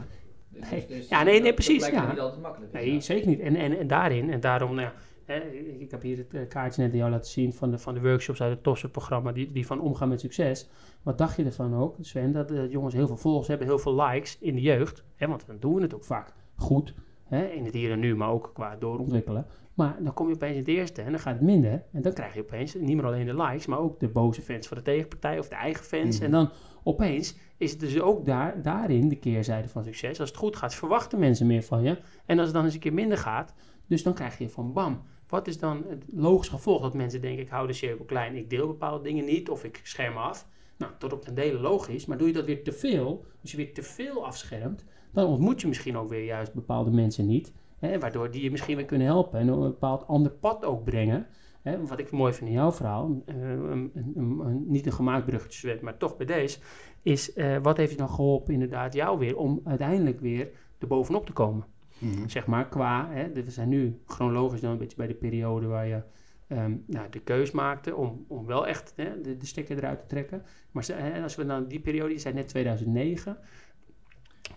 Nee. Ja, nee, nee, precies, Dat ja. niet altijd makkelijk. Nee, zeker niet. En, en, en daarin, en daarom, nou ja, hè, ik, heb hier het eh, kaartje net aan jou laten zien van de, van de workshops uit het TOSSE-programma, die, die van omgaan met succes. Wat dacht je ervan ook, Sven, dat de jongens heel veel volgers hebben, heel veel likes in de jeugd, hè, want dan doen we het ook vaak goed, hè, in het hier en nu, maar ook qua doorontwikkelen. Maar dan kom je opeens in het eerste en dan gaat het minder. En dan krijg je opeens niet meer alleen de likes, maar ook de boze fans van de tegenpartij of de eigen fans. Mhm. En dan opeens is het dus ook daar, daarin de keerzijde van succes. Als het goed gaat, verwachten mensen meer van je. En als het dan eens een keer minder gaat, dus dan krijg je van bam. Wat is dan het logisch gevolg dat mensen denken, ik hou de cirkel klein, ik deel bepaalde dingen niet of ik scherm af. Nou, tot op ten dele logisch, maar doe je dat weer te veel, als je weer te veel afschermt, dan ontmoet je misschien ook weer juist bepaalde mensen niet. Hè, waardoor die je misschien weer kunnen helpen en een bepaald ander pad ook brengen. Hè, wat ik mooi vind in jouw verhaal, eh, een, een, een- niet een gemaakt bruggetje, maar toch bij deze, is eh, wat heeft je dan geholpen inderdaad jou weer om uiteindelijk weer er bovenop te komen? Mhm. Zeg maar qua, hè, we zijn nu chronologisch dan een beetje bij de periode waar je ehm, nou, de keus maakte om, om wel echt hè, de, de stekker eruit te trekken. Maar als we dan die periode, die zijn net 2009,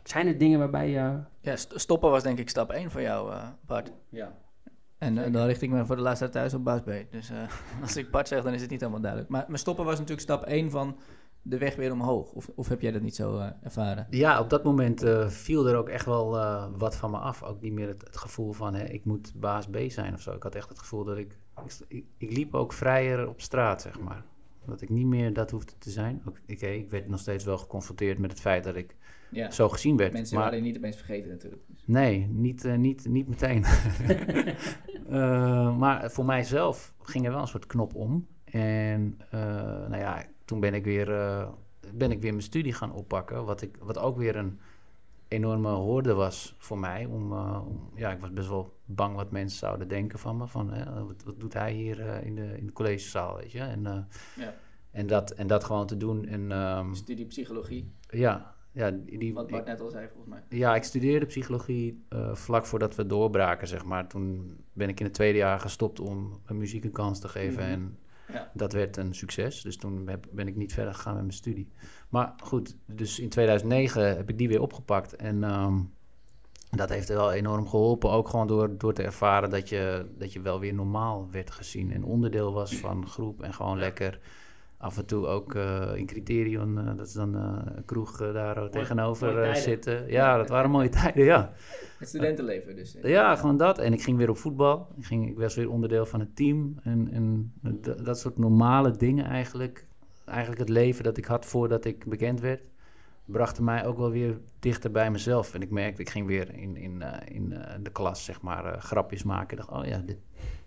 zijn er dingen waarbij je Ja, st- stoppen was denk ik stap 1 voor jou, eh, Bart. Ja. En eh, dan richt ik me voor de luisteraar thuis op Bas B. Dus eh, als ik Bart zeg, dan is het niet helemaal duidelijk. Maar, maar stoppen was natuurlijk stap 1 van de weg weer omhoog. Of, of heb jij dat niet zo eh, ervaren? Ja, op dat moment eh, viel er ook echt wel eh, wat van me af. Ook niet meer het, het gevoel van hè, ik moet baas B zijn of zo. Ik had echt het gevoel dat ik, ik, liep ook vrijer op straat, zeg maar. Dat ik niet meer dat hoefde te zijn. Ook, oké, ik werd nog steeds wel geconfronteerd met het feit dat ik Ja, zo gezien werd. mensen maar, waren niet opeens vergeten natuurlijk. Nee, niet, eh, niet, niet meteen. Eh, maar voor mijzelf ging er wel een soort knop om. En eh, nou ja, toen ben ik weer, ben ik weer mijn studie gaan oppakken. Wat, ik, wat ook weer een enorme hoorde was voor mij. Om, om- ja, ik was best wel bang wat mensen zouden denken van me. Van, wat, wat doet hij hier in, de, in de collegezaal, weet je. En, Ja. en, dat, en dat gewoon te doen. En ehm, Studie psychologie, ja, ja, die, wat Bart net al zei volgens mij. ja, ik studeerde psychologie eh, vlak voordat we doorbraken, zeg maar. Toen ben ik in het tweede jaar gestopt om muziek een kans te geven. Mhm. En Ja. dat werd een succes. Dus toen heb- ben ik niet verder gegaan met mijn studie. Maar goed, dus in 2009 heb ik die weer opgepakt. En ehm, dat heeft wel enorm geholpen. Ook gewoon door, door te ervaren dat je, dat je wel weer normaal werd gezien. En onderdeel was van groep. En gewoon lekker af en toe ook uh, in Criterion, uh, dat is dan uh, een kroeg daar tegenover zitten. Ja, dat waren mooie tijden, ja. Het studentenleven dus. Ja, gewoon dat. En ik ging weer op voetbal. Ik, ging, ik was weer onderdeel van het team. En, en dat soort normale dingen eigenlijk. Eigenlijk het leven dat ik had voordat ik bekend werd brachten mij ook wel weer dichter bij mezelf. En ik merkte, ik ging weer in, in, uh, in uh, de klas, zeg maar, uh, grapjes maken. Ik dacht, oh ja, dit,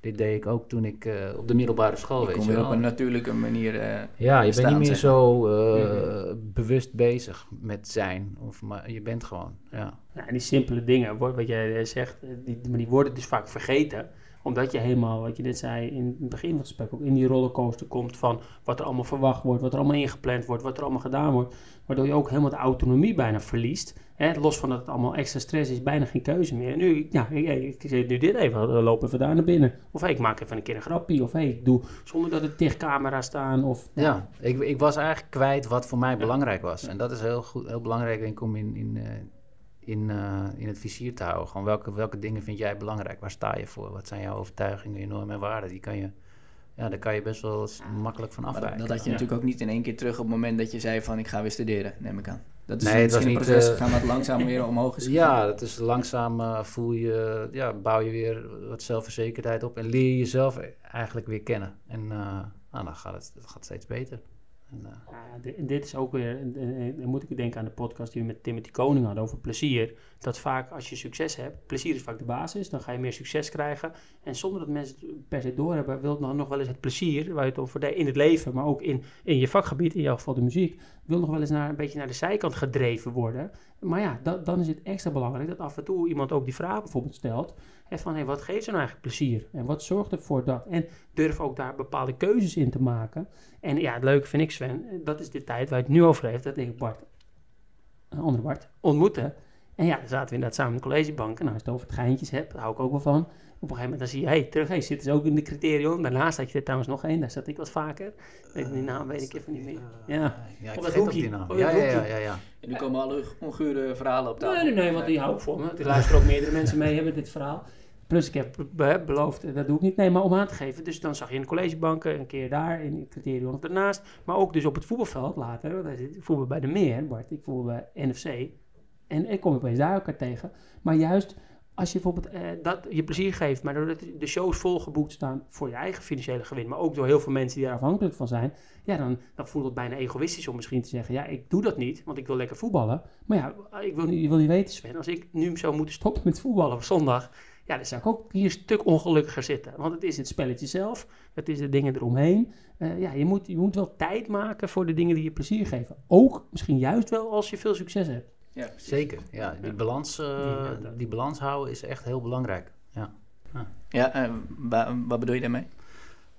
dit deed ik ook toen ik op de middelbare school, je weet kom je wel. op een natuurlijke manier Ja, je staan, bent niet meer zo Mhm. bewust bezig met zijn. Of, maar je bent gewoon, ja. Ja, en die simpele dingen, wat jij eh, zegt, eh, die, maar die worden dus vaak vergeten. Omdat je helemaal, wat je net zei in het begin van het gesprek, ook in die rollercoaster komt van wat er allemaal verwacht wordt, wat er allemaal ingepland wordt, wat er allemaal gedaan wordt. Waardoor je ook helemaal de autonomie bijna verliest. Hè? Los van dat het allemaal extra stress is, bijna geen keuze meer. En nu, ja, ik, zit nu dit even, loop even daar naar binnen. Of hey, ik maak even een keer een grapje. Of hey, ik doe zonder dat er dicht camera staan. Of, Ja, ik, ik was eigenlijk kwijt wat voor mij belangrijk was. En dat is heel, goed, heel belangrijk, denk ik, om in, in, eh, in, eh, in het vizier te houden. Gewoon welke, welke dingen vind jij belangrijk? Waar sta je voor? Wat zijn jouw overtuigingen, je normen en waarden? Die kan je, ja, daar kan je best wel eens makkelijk van Maar afwijken. dat had je Ja. natuurlijk ook niet in één keer terug op het moment dat je zei van ik ga weer studeren, neem ik aan. Dat is Nee, het misschien was een niet, proces eh, gegaan wat langzaam weer omhoog is Ja, dat is langzaam eh, voel je, ja, bouw je weer wat zelfverzekerdheid op en leer je jezelf eigenlijk weer kennen. En eh, nou, dan gaat het, het gaat steeds beter. En, eh, dit is ook weer, dan moet ik denken aan de podcast die we met Timothy Koning hadden over plezier. Dat vaak als je succes hebt, plezier is vaak de basis, dan ga je meer succes krijgen. En zonder dat mensen het per se doorhebben, wil dan nog wel eens het plezier, waar je het over in het leven, maar ook in, in je vakgebied, in jouw geval de muziek, wil nog wel eens naar, een beetje naar de zijkant gedreven worden. Maar ja, da- dan is het extra belangrijk dat af en toe iemand ook die vraag bijvoorbeeld stelt. Hè, van, hey, wat geeft ze nou eigenlijk plezier? En wat zorgt ervoor dat? En durf ook daar bepaalde keuzes in te maken. En ja, het leuke vind ik, Sven, dat is de tijd waar je het nu over heeft. Dat ik Bart, een andere Bart, ontmoette. En ja, dan zaten we inderdaad samen in de collegebank. En als je het over het geintjes hebt, daar hou ik ook wel van. Op een gegeven moment dan zie je, hey, terug, hey, zitten ze ook in de criterion. Daarnaast had je er trouwens nog één, daar zat ik wat vaker. Weet, die naam weet ik even niet meer. Ja. ja, ik vergeet ook die naam. Ja, ja, ja, ja. En nu komen alle ongure verhalen op tafel. Nee, nee, nee, want die hou ik voor me. Er luisteren ook meerdere mensen mee, hebben dit verhaal. Plus ik heb be- beloofd, eh, dat doe ik niet, nee, maar om aan te geven. Dus dan zag je in de collegebanken, een keer daar, in het criterion of daarnaast. Maar ook dus op het voetbalveld later. want Ik voetbal bij de Meer, Bart. Ik voetbal bij NFC. En ik kom opeens daar elkaar tegen. Maar juist als je bijvoorbeeld eh, dat je plezier geeft, maar doordat de shows volgeboekt staan voor je eigen financiële gewin, maar ook door heel veel mensen die daar afhankelijk van zijn, ja, dan, dan voelt het bijna egoïstisch om misschien te zeggen, ja, ik doe dat niet, want ik wil lekker voetballen. Maar ja, ik wil je wil weten, Sven, als ik nu zou moeten stoppen met voetballen op zondag, ja, dan zou ik ook hier een stuk ongelukkiger zitten. Want het is het spelletje zelf, het is de dingen eromheen. Eh, ja, je moet, je moet wel tijd maken voor de dingen die je plezier geven. Ook misschien juist wel als je veel succes hebt. Ja, precies. Zeker, ja. Die balans, eh, die balans houden is echt heel belangrijk. Ja. Ja, eh, wa- wat bedoel je daarmee?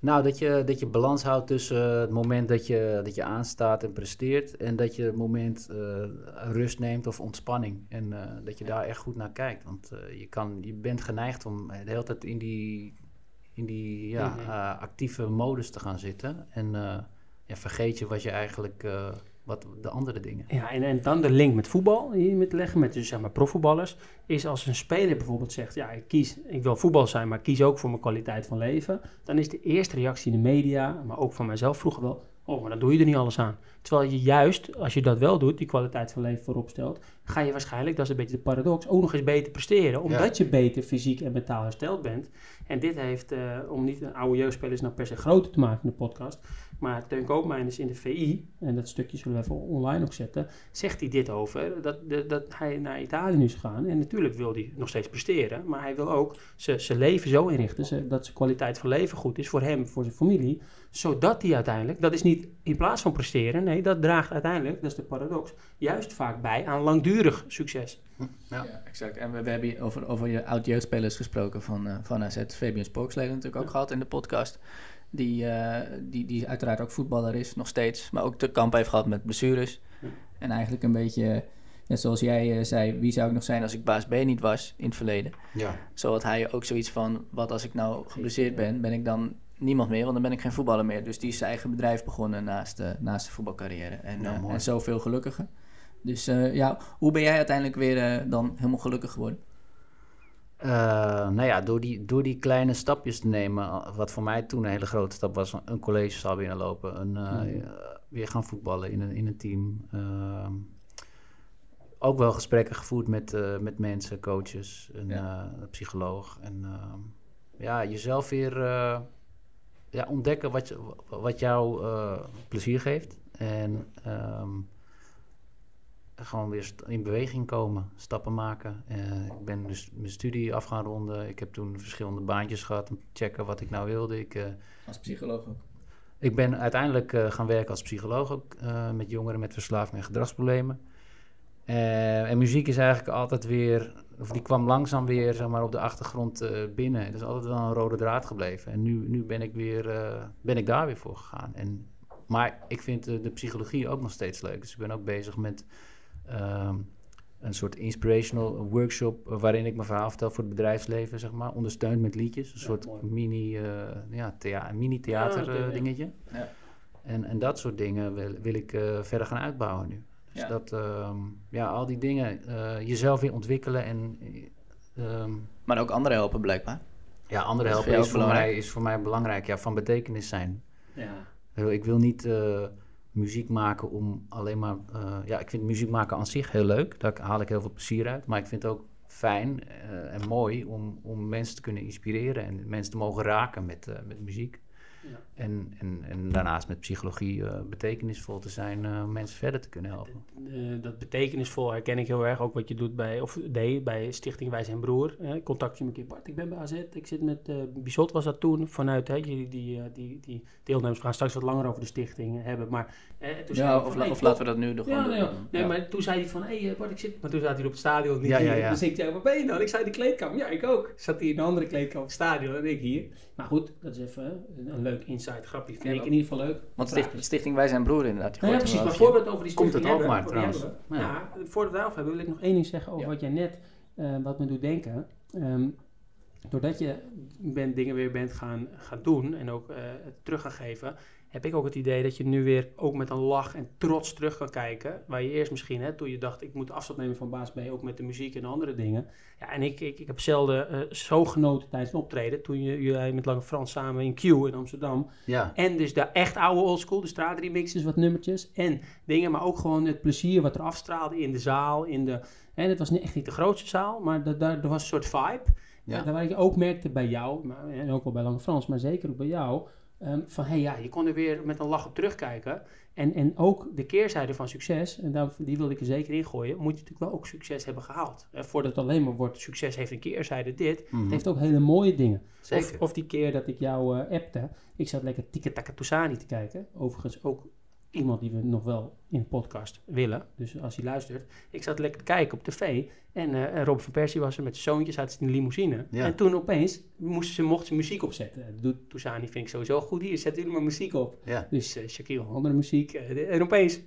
Nou, dat je, dat je balans houdt tussen het moment dat je, dat je aanstaat en presteert... en dat je het moment eh, rust neemt of ontspanning. En eh, dat je daar echt goed naar kijkt. Want eh, je, kan, je bent geneigd om de hele tijd in die, in die ja, Mhm. eh, actieve modus te gaan zitten. En eh, ja, vergeet je wat je eigenlijk... wat de andere dingen. Ja, en, en dan de link met voetbal hier met leggen, met dus zeg maar profvoetballers, is als een speler bijvoorbeeld zegt, ja, ik kies, ik wil voetbal zijn, maar ik kies ook voor mijn kwaliteit van leven, dan is de eerste reactie in de media, maar ook van mijzelf vroeger wel, oh, maar dan doe je er niet alles aan. Terwijl je juist, als je dat wel doet, die kwaliteit van leven voorop stelt, ga je waarschijnlijk, dat is een beetje de paradox, ook nog eens beter presteren, omdat je beter fysiek en mentaal hersteld bent. En dit heeft, eh, om niet een oude jeugdspelers nou per se groter te maken in de podcast, maar Teun Koopmijn is in de VI, en dat stukje zullen we even online ook zetten, zegt hij dit over, dat, dat, dat hij naar Italië nu is gegaan. En natuurlijk wil hij nog steeds presteren, maar hij wil ook zijn zijn leven zo inrichten, ze- dat zijn kwaliteit van leven goed is voor hem, voor zijn familie, zodat hij uiteindelijk, dat is niet in plaats van presteren, nee, dat draagt uiteindelijk, dat is de paradox, juist vaak bij aan langdurig succes. Ja. Ja, exact. En we, we hebben over, over je oud-jeugdspelers gesproken van, eh van AZ. Fabian Spooksleden natuurlijk ook gehad in de podcast. Die, eh, die, die uiteraard ook voetballer is, nog steeds. Maar ook te kamp heeft gehad met blessures. Ja. En eigenlijk een beetje, net zoals jij eh, zei... wie zou ik nog zijn als ik baas B niet was in het verleden? Ja. Zo had hij ook zoiets van... wat als ik nou geblesseerd ben, ben ik dan niemand meer... want dan ben ik geen voetballer meer. Dus die is zijn eigen bedrijf begonnen naast de, naast de voetbalcarrière. En, Ja, mooi. en zoveel gelukkiger. Dus eh, ja, hoe ben jij uiteindelijk weer eh, dan helemaal gelukkig geworden? Uh, nou ja, door die, door die kleine stapjes te nemen, wat voor mij toen een hele grote stap was, een collegezaal binnenlopen, een, uh, weer gaan voetballen in een, in een team. Uh, ook wel gesprekken gevoerd met, met mensen, coaches, een ja. psycholoog. En ehm, ja, jezelf weer ja, ontdekken wat, wat jou plezier geeft. En um, gewoon weer in beweging komen, stappen maken. Uh, ik ben dus mijn studie af gaan ronden. Ik heb toen verschillende baantjes gehad om te checken wat ik nou wilde. Ik, uh, als psycholoog ook? Ik ben uiteindelijk uh, gaan werken als psycholoog ook, met jongeren met verslaving en gedragsproblemen. en muziek is eigenlijk altijd weer, of die kwam langzaam weer zeg maar, op de achtergrond binnen. Het is altijd wel een rode draad gebleven. En nu, nu ben, ik weer, ben ik daar weer voor gegaan. En, maar ik vind de psychologie ook nog steeds leuk. Dus ik ben ook bezig met Ehm, een soort inspirational workshop waarin ik mijn verhaal vertel voor het bedrijfsleven, zeg maar. Ondersteund met liedjes. Een soort mini, uh, ja, thea mini theater uh, dingetje. Ja. En, en dat soort dingen wil, wil ik uh, verder gaan uitbouwen nu. Dus dat, um, ja, al die dingen, jezelf weer ontwikkelen en... Um, maar ook anderen helpen blijkbaar. Ja, anderen helpen is, voor, mij, is voor mij belangrijk. Ja, van betekenis zijn. Ja. Ik wil niet muziek maken om alleen maar... Uh, ja, ik vind muziek maken aan zich heel leuk. Daar haal ik heel veel plezier uit. Maar ik vind het ook fijn uh, en mooi om, om mensen te kunnen inspireren... en mensen te mogen raken met, uh, met muziek. En, en, en daarnaast met psychologie uh, betekenisvol te zijn, uh, mensen verder te kunnen helpen. dat betekenisvol herken ik heel erg ook wat je doet bij, of deed bij Stichting Wij Zijn Broer. Uh, contact je me een keer, Bart, ik ben bij AZ, ik zit met, uh, Bizot was dat toen, vanuit, hè, jullie die, die, die deelnemers gaan straks wat langer over de stichting hebben, maar... toen ja, of, van, of laten we dat nu nog ja, gewoon nee, doen. Nee, maar toen zei hij van, hé hey, Bart, ik zit... Maar toen zat hij op het stadion niet ja, ja, ja. Dus ik zei, waar ben je dan? Ik zei, de kleedkamer. Ja, ik ook. Zat hij in een andere kleedkamer op het stadion en ik hier. Maar goed, dat is even een leuk insight, grapje vind ik in ieder geval leuk. Want stichting, stichting Wij Zijn Broer inderdaad. Nou ja, precies. Maar voordat we over die stichting Komt het ook maar trouwens. Ja. ja, voordat we daarover hebben, wil ik nog één ding zeggen over wat jij net, uh, wat me doet denken. Um, doordat je bent, dingen weer bent gaan, gaan doen en ook uh, terug gaan geven, heb ik ook het idee dat je nu weer ook met een lach en trots terug kan kijken. Waar je eerst misschien, hè, toen je dacht, ik moet afstand nemen van baas B, ook met de muziek en andere dingen. Ja, en ik, ik, ik heb zelden uh, zo genoten tijdens een optreden. Toen je, jullie met Lange Frans samen in Q in Amsterdam. Ja. En dus de echt oude oldschool, de straatremixes, wat nummertjes en dingen. Maar ook gewoon het plezier wat er afstraalde in de zaal. In de, en het was niet, echt niet de grootste zaal, maar daar er was een soort vibe. Ja. Daar waar ik ook merkte bij jou, maar, en ook wel bij Lange Frans, maar zeker ook bij jou Um, van hé hey, ja, je kon er weer met een lach op terugkijken. En, en ook de keerzijde van succes, en daar, die wilde ik er zeker in gooien, moet je natuurlijk wel ook succes hebben gehaald. Voordat het alleen maar wordt, succes heeft een keerzijde dit, het mhm. heeft ook hele mooie dingen. Of, of, die keer dat ik jou uh, appte, ik zat lekker Taka Tousani te kijken. Overigens ook iemand die we nog wel in de podcast willen. Dus als hij luistert. Ik zat lekker te kijken op tv. En uh, Rob van Persie was er met zijn zoontjes. Zaten in de limousine. En toen opeens moesten ze, mochten ze muziek opzetten. Dat doet vind ik sowieso goed. Hier, zetten jullie maar muziek op. Ja. Dus uh, Shaquille, andere muziek. Uh, en opeens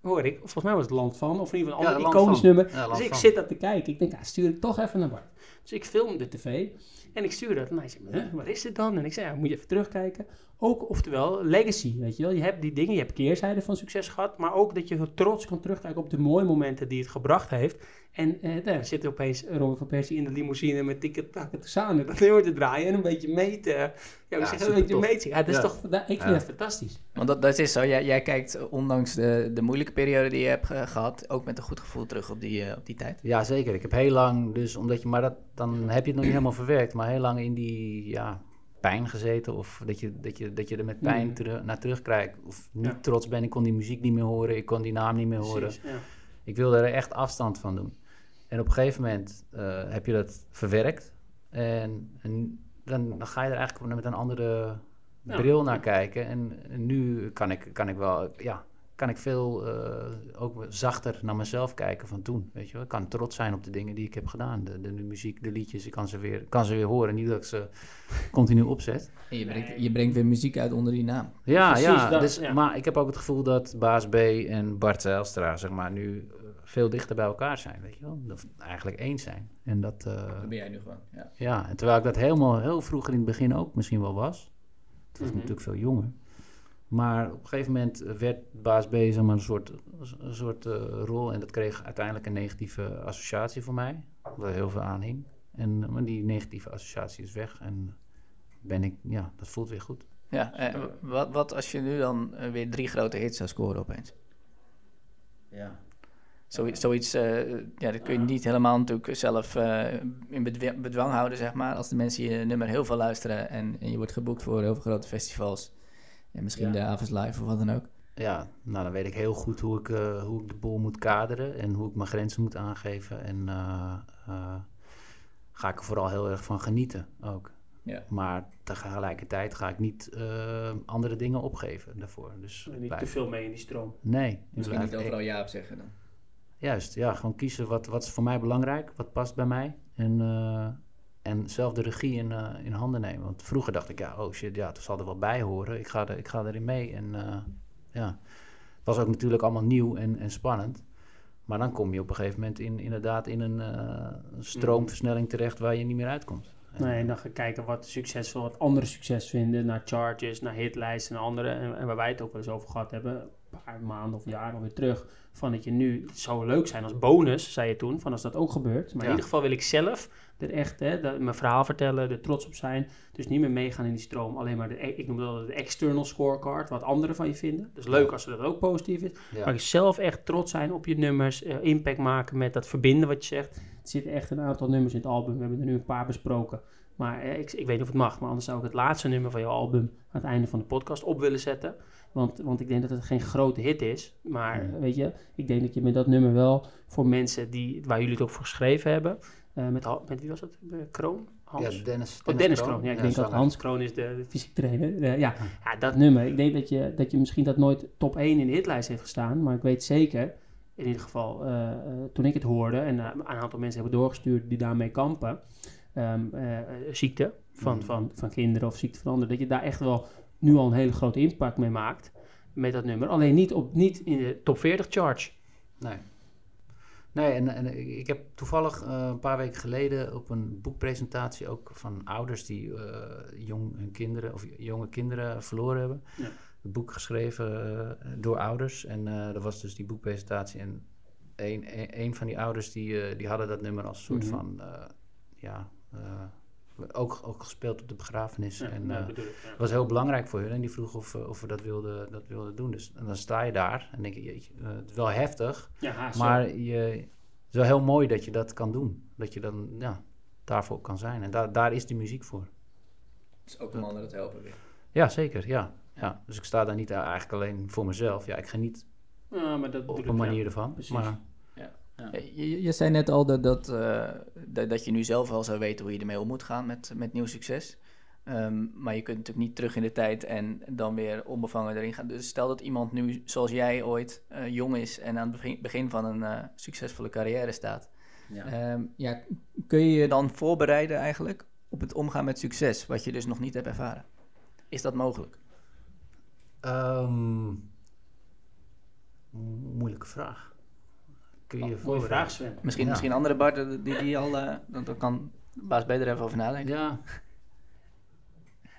hoor ik, volgens mij was het Land van. Of in ieder geval een ander iconisch nummer. dus ik zit dat te kijken. Ik denk, ah, stuur het toch even naar Bart. Dus ik film de tv. En ik stuur dat. En hij zegt, huh, wat is dit dan? En ik zei, ja, moet je even terugkijken. Ook, oftewel, legacy, weet je wel. Je hebt die dingen, je hebt keerzijden van succes gehad, maar ook dat je trots kan terugkijken op de mooie momenten die het gebracht heeft. En eh, daar zit er opeens Robert van Persie in de limousine met dikke takken te samen dat nummer te draaien en een beetje mee te, ja, ja, zeggen, een beetje mee te ja, dat is toch, ik vind het fantastisch. Want dat, dat is zo, jij, jij kijkt ondanks de, de moeilijke periode die je hebt gehad, ook met een goed gevoel terug op die, uh, op die tijd. Ja, zeker. Ik heb heel lang, dus omdat je, maar dat, dan heb je het nog niet helemaal verwerkt, maar heel lang in die, ja, pijn gezeten. Of dat je, dat je, dat je er met pijn mm. terug, naar terugkijkt. Of niet trots ben, ik kon die muziek niet meer horen, ik kon die naam niet meer horen. ja. Ik wilde er echt afstand van doen. En op een gegeven moment uh, heb je dat verwerkt. En, en dan, dan, ga je er eigenlijk met een andere bril naar kijken. En, en, nu kan ik, kan ik wel, ja, kan ik veel uh, ook zachter naar mezelf kijken van toen. Weet je wel? Ik kan trots zijn op de dingen die ik heb gedaan. De, de, muziek, de liedjes, ik kan ze, weer, kan ze weer horen. Niet dat ik ze continu opzet. En je brengt, je brengt weer muziek uit onder die naam. Ja, Precies, ja, dat, dus, ja, Maar ik heb ook het gevoel dat Baas B en Bart Zijlstra, zeg maar, nu eh, veel dichter bij elkaar zijn. Weet je wel? Dat eigenlijk eens zijn. En dat, uh, dat ben jij nu gewoon. Ja. ja, en terwijl ik dat helemaal heel vroeger in het begin ook misschien wel was. Toen was ik mhm. natuurlijk veel jonger. Maar op een gegeven moment werd baas B maar, een soort, soort uh, rol. En dat kreeg uiteindelijk een negatieve associatie voor mij. Waar heel veel aan hing. En maar die negatieve associatie is weg. En ben ik, ja, dat voelt weer goed. Ja, eh, wat, wat als je nu dan eh, weer drie grote hits zou scoren opeens? Ja. Zoiets, zoiets eh, ja, dat kun je niet helemaal natuurlijk zelf eh, in bedwang, bedwang houden, zeg maar. Als de mensen je nummer heel veel luisteren en, en je wordt geboekt voor heel veel grote festivals. En misschien Ja. de Avals Live of wat dan ook. Ja, nou dan weet ik heel goed hoe ik, eh, hoe ik de boel moet kaderen en hoe ik mijn grenzen moet aangeven. En eh, eh, ga ik er vooral heel erg van genieten ook. Ja. Maar tegelijkertijd ga ik niet eh, andere dingen opgeven daarvoor. Dus Niet blijf- te veel mee in die stroom. Nee. ik Misschien blijf- niet overal ja op zeggen dan. Juist, ja, gewoon kiezen wat, wat is voor mij belangrijk, wat past bij mij. En, eh, en zelf de regie in, eh, in handen nemen. Want vroeger dacht ik, ja, oh shit, ja, het zal er wel bij horen. Ik ga, er, ik ga erin mee. En eh, ja, het was ook natuurlijk allemaal nieuw en, en spannend. Maar dan kom je op een gegeven moment in, inderdaad in een eh, stroomversnelling terecht waar je niet meer uitkomt. Nee, en dan gaan kijken wat succesvol, wat anderen succes vinden. Naar charges, naar hitlijsten en andere. En, en waar wij het ook wel eens over gehad hebben, paar maanden of jaren alweer terug. Van dat je nu, het zou leuk zijn als bonus, zei je toen, van als dat ook gebeurt. Maar in ieder geval wil ik zelf er echt hè, dat, mijn verhaal vertellen, er trots op zijn. Dus niet meer meegaan in die stroom. Alleen maar, de, ik noem dat de external scorecard, wat anderen van je vinden. Dus leuk als dat ook positief is. Ja. Maar zelf echt trots zijn op je nummers, eh, impact maken met dat verbinden wat je zegt. Er zitten echt een aantal nummers in het album. We hebben er nu een paar besproken. Maar eh, ik, ik weet niet of het mag, maar anders zou ik het laatste nummer van je album aan het einde van de podcast op willen zetten. Want, want ik denk dat het geen grote hit is. Maar Hmm. weet je, ik denk dat je met dat nummer wel voor mensen die, waar jullie het ook voor geschreven hebben. eh, met, met wie was dat? Eh, Kroon? Hans? Ja, Dennis, Oh, Dennis Kroon. Ja, ik denk dat. Hans Kroon is de, de fysiek trainer. Eh, ja. ja, dat nummer. Ik denk dat je, dat je misschien dat nooit top 1 in de hitlijst heeft gestaan. Maar ik weet zeker, in ieder geval toen ik het hoorde... en een aantal mensen hebben doorgestuurd die daarmee kampen... ehm, eh, eh, ziekte van, Mhm. van, van kinderen of ziekte van anderen... dat je daar echt wel nu al een hele grote impact mee maakt met dat nummer. Alleen niet, op, niet in de top 40 charge. Nee. Nee, en, en ik- heb toevallig eh, een paar weken geleden op een boekpresentatie ook van ouders die eh, jong hun kinderen of jonge kinderen verloren hebben. Ja. Het boek geschreven eh, door ouders. En dat was dus die boekpresentatie. En een, een, een van die ouders die, die hadden dat nummer als soort Mhm. van ja. Ook, ook gespeeld op de begrafenis. Ja, en, eh, bedoel ik, was heel belangrijk voor hun en die vroeg of, eh, of we dat wilden, dat wilden doen. Dus en dan sta je daar en denk je, jeetje, eh, het is wel heftig. Ja, haast Maar je, het is wel heel mooi dat je dat kan doen. Dat je dan ja, daarvoor kan zijn. En daar daar is die muziek voor. Dus ook om anderen te helpen weer. Ja, zeker. Ja. Ja. Dus ik sta daar niet eigenlijk alleen voor mezelf. Ja, ik geniet Ja, maar dat op een manier ervan. precies. Maar Je, je zei net al dat, dat, eh, dat, dat je nu zelf wel zou weten hoe je ermee om moet gaan met, met nieuw succes. Ehm, maar je kunt natuurlijk niet terug in de tijd en dan weer onbevangen erin gaan. Dus stel dat iemand nu, zoals jij ooit, eh, jong is en aan het begin, begin van een eh, succesvolle carrière staat. ja. Ehm, ja, kun je je dan voorbereiden eigenlijk op het omgaan met succes, wat je dus nog niet hebt ervaren? Is dat mogelijk? Ehm, mo- moeilijke vraag. Kun je je Mooie voorbereiden? vraag, Sven. Misschien, Ja. misschien andere Bart, eh, die, die al, eh, dan, dan kan Baas beter even over nadenken. Ja,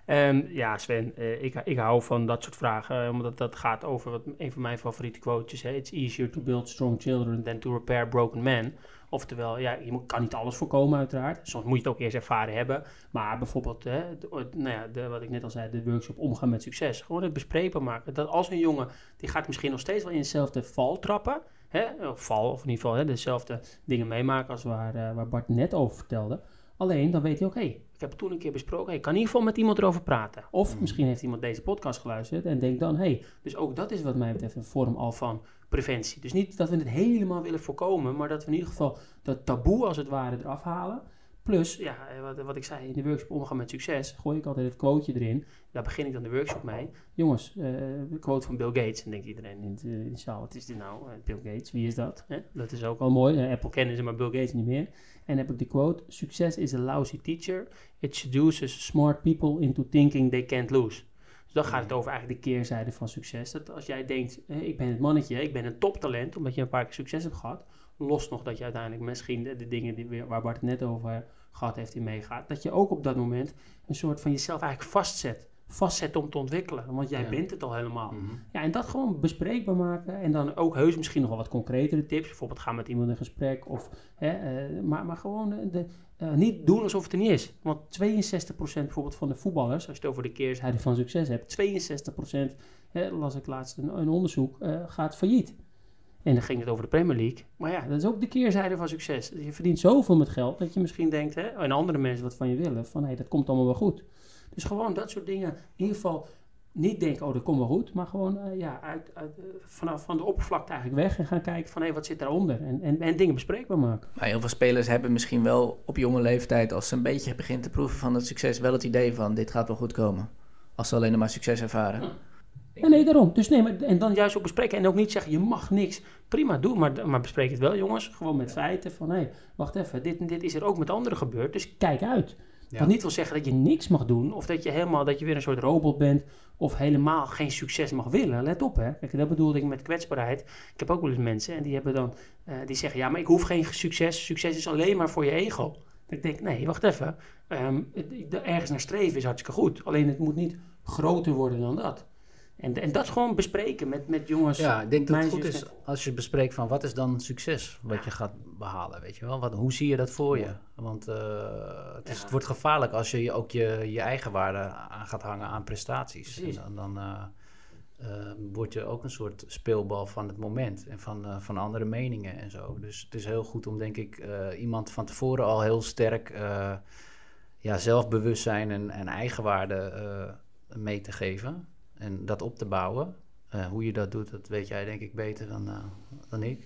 Ehm, ja, Sven, eh, ik, ik hou van dat soort vragen, omdat dat gaat over wat, een van mijn favoriete quotes. Hè? It's easier to build strong children than to repair broken men. Oftewel, ja, je moet- kan niet alles voorkomen uiteraard. Soms moet je het ook eerst ervaren hebben. Maar bijvoorbeeld, hè, de- nou ja, de, wat ik net al zei, de workshop omgaan met succes. Gewoon het bespreekbaar maken. Dat als een jongen, die gaat misschien nog steeds wel in dezelfde val trappen. Hè? Of val, of in ieder geval hè, dezelfde dingen meemaken als waar, eh, waar Bart net over vertelde. Alleen dan weet hij ook, hé, ik heb het toen een keer besproken. Hey, ik kan in ieder geval met iemand erover praten. Of misschien heeft iemand deze podcast geluisterd en denkt dan, hé, hey, dus ook dat is wat mij betreft een vorm al van preventie. Dus niet dat we het helemaal willen voorkomen, maar dat we in ieder geval dat taboe als het ware eraf halen. Plus, ja, eh, wat, wat ik zei, in de workshop omgaan met succes, gooi ik altijd het quoteje erin. Daar begin ik dan de workshop mee. Jongens, eh, de quote van Bill Gates. En denkt iedereen in, de, in de zaal, wat is dit nou? Eh, Bill Gates, wie is dat? Dat is ook al mooi. Eh, Apple kennen ze, maar Bill Gates niet meer. En heb ik de quote, success is a lousy teacher. It seduces smart people into thinking they can't lose. Dus dan gaat het over eigenlijk de keerzijde van succes. Dat als jij denkt, eh, ik ben het mannetje, ik ben een toptalent, omdat je een paar keer succes hebt gehad. Los nog dat je uiteindelijk misschien de, de dingen die, waar Bart het net over gehad heeft in meegaat. Dat je ook op dat moment een soort van jezelf eigenlijk vastzet vastzetten om te ontwikkelen. Want jij Ja. bent het al helemaal. Mhm. Ja, en dat gewoon bespreekbaar maken. En dan ook heus misschien nog wel wat concretere tips. Bijvoorbeeld ga met iemand in gesprek. Of, hè, eh, maar, maar gewoon de, eh, niet doen alsof het er niet is. Want 62% bijvoorbeeld van de voetballers, als je het over de keerzijde van succes hebt, 62% hè, las ik laatst een, een onderzoek, eh, gaat failliet. En dan ging het over de Premier League. Maar ja, dat is ook de keerzijde van succes. Je verdient zoveel met geld dat je misschien denkt, hè, en andere mensen wat van je willen, van hé, dat komt allemaal wel goed. Dus gewoon dat soort dingen. In ieder geval niet denken, oh, dat komt wel goed. Maar gewoon eh, ja, uit, uit, eh, vanaf van de oppervlakte eigenlijk weg en gaan kijken van hé, wat zit daaronder? En, en, en dingen bespreekbaar maken. Maar heel veel spelers hebben misschien wel op jonge leeftijd, als ze een beetje beginnen te proeven van het succes, wel het idee van dit gaat wel goed komen. Als ze alleen nog maar succes ervaren. Ja, nee, daarom. Dus nee, maar, en dan juist ook bespreken. En ook niet zeggen, je mag niks. Prima, doe, maar, maar bespreek het wel, jongens. Gewoon met feiten van, hé, wacht even, dit en dit is er ook met anderen gebeurd. Dus kijk uit. Ja. Wat niet wil zeggen dat je niks mag doen. Of dat je helemaal, dat je weer een soort robot bent. Of helemaal geen succes mag willen. Let op, hè. Kijk, dat bedoelde ik met kwetsbaarheid. Ik heb ook wel eens mensen en die hebben dan, eh, die zeggen, ja, maar ik hoef geen succes. Succes is alleen maar voor je ego. Dat ik denk, nee, wacht even. Ehm, ergens naar streven is hartstikke goed. Alleen het moet niet groter worden dan dat. En, en dat gewoon bespreken met, met jongens. Ja, ik denk dat het goed is als je bespreekt van wat is dan succes wat je gaat behalen, weet je wel? Wat, hoe zie je dat voor je? Want eh, het, is, Ja. het wordt gevaarlijk als je ook je, je eigen waarde aan gaat hangen aan prestaties. Precies. En dan, dan eh, eh, word je ook een soort speelbal van het moment en van, van andere meningen en zo. Dus het is heel goed om, denk ik, iemand van tevoren al heel sterk ja, zelfbewustzijn en, en eigenwaarde mee te geven en dat op te bouwen. Eh, hoe je dat doet, dat weet jij denk ik beter dan, eh, dan ik.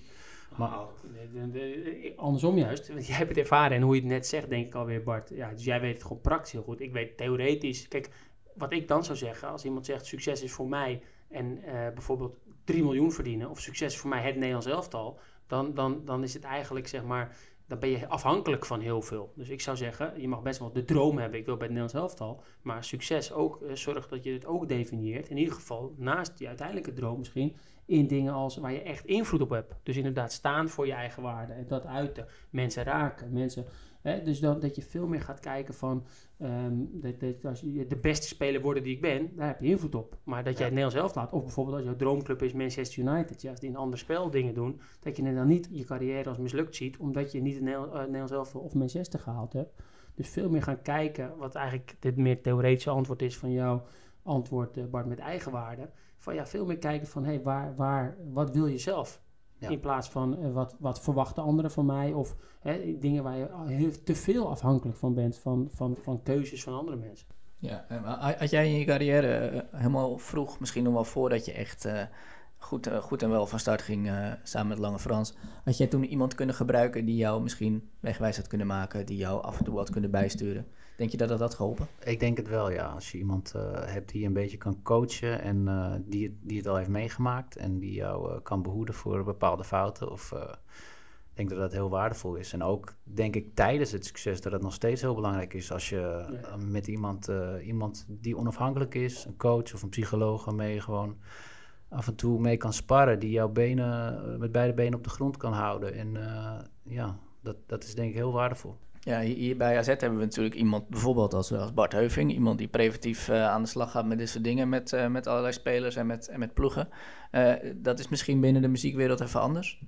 Maar- Nou, de- de- de- andersom juist, want jij hebt het ervaren en hoe je het net zegt, denk ik alweer, Bart. Ja, dus jij weet het gewoon praktisch heel goed. Ik weet theoretisch. Kijk, wat ik dan zou zeggen, als iemand zegt succes is voor mij en eh, bijvoorbeeld 3 miljoen verdienen, of succes is voor mij het Nederlands elftal, dan, dan, dan is het eigenlijk zeg maar. Dan ben je afhankelijk van heel veel. Dus ik zou zeggen, je mag best wel de droom hebben. Ik wil bij het Nederlands elftal. Maar succes ook, eh, zorg dat je het ook definieert. In ieder geval, naast die uiteindelijke droom misschien, in dingen als waar je echt invloed op hebt. Dus inderdaad staan voor je eigen waarde en dat uiten. Mensen raken, mensen... Hè, dus dan, dat je veel meer gaat kijken van... ehm, dat, dat als je de beste speler worden die ik ben, daar heb je invloed op. Maar dat jij het Nederlands zelf laat, of bijvoorbeeld als jouw droomclub is Manchester United... Ja, als die een ander spel dingen doen, dat je dan niet je carrière als mislukt ziet... omdat je niet het Nederlands, uh, Nederlands elftal of Manchester gehaald hebt. Dus veel meer gaan kijken, wat eigenlijk dit meer theoretische antwoord is van jouw antwoord, eh, Bart, met eigenwaarde van ja, veel meer kijken van hé, hey, waar, waar, wat wil je zelf? Ja. In plaats van eh, wat, wat verwachten anderen van mij of hè, dingen waar je heel, te veel afhankelijk van bent van, van, van keuzes van andere mensen. Ja, en ha- had jij in je carrière eh, helemaal vroeg, misschien nog wel voordat je echt eh, goed, eh, goed en wel van start ging eh, samen met Lange Frans, had jij toen iemand kunnen gebruiken die jou misschien wegwijs had kunnen maken, die jou af en toe had kunnen bijsturen? Denk je dat dat had geholpen? Ik denk het wel, ja. Als je iemand eh, hebt die je een beetje kan coachen en eh, die, het- die het al heeft meegemaakt en die jou eh, kan behoeden voor bepaalde fouten. Of eh, ik denk dat dat heel waardevol is. En ook denk ik tijdens het succes dat het nog steeds heel belangrijk is als je met iemand, eh, iemand die onafhankelijk is, een coach of een psycholoog, waarmee je gewoon af en toe mee kan sparren, die jouw benen met beide benen op de grond kan houden. En eh, ja, dat, dat is denk ik heel waardevol. Ja, hier bij AZ hebben we natuurlijk iemand, bijvoorbeeld als, als Bart Heuving, iemand die preventief eh, aan de slag gaat met dit soort dingen, met, eh, met allerlei spelers en met, en met ploegen. Eh, dat is misschien binnen de muziekwereld even anders.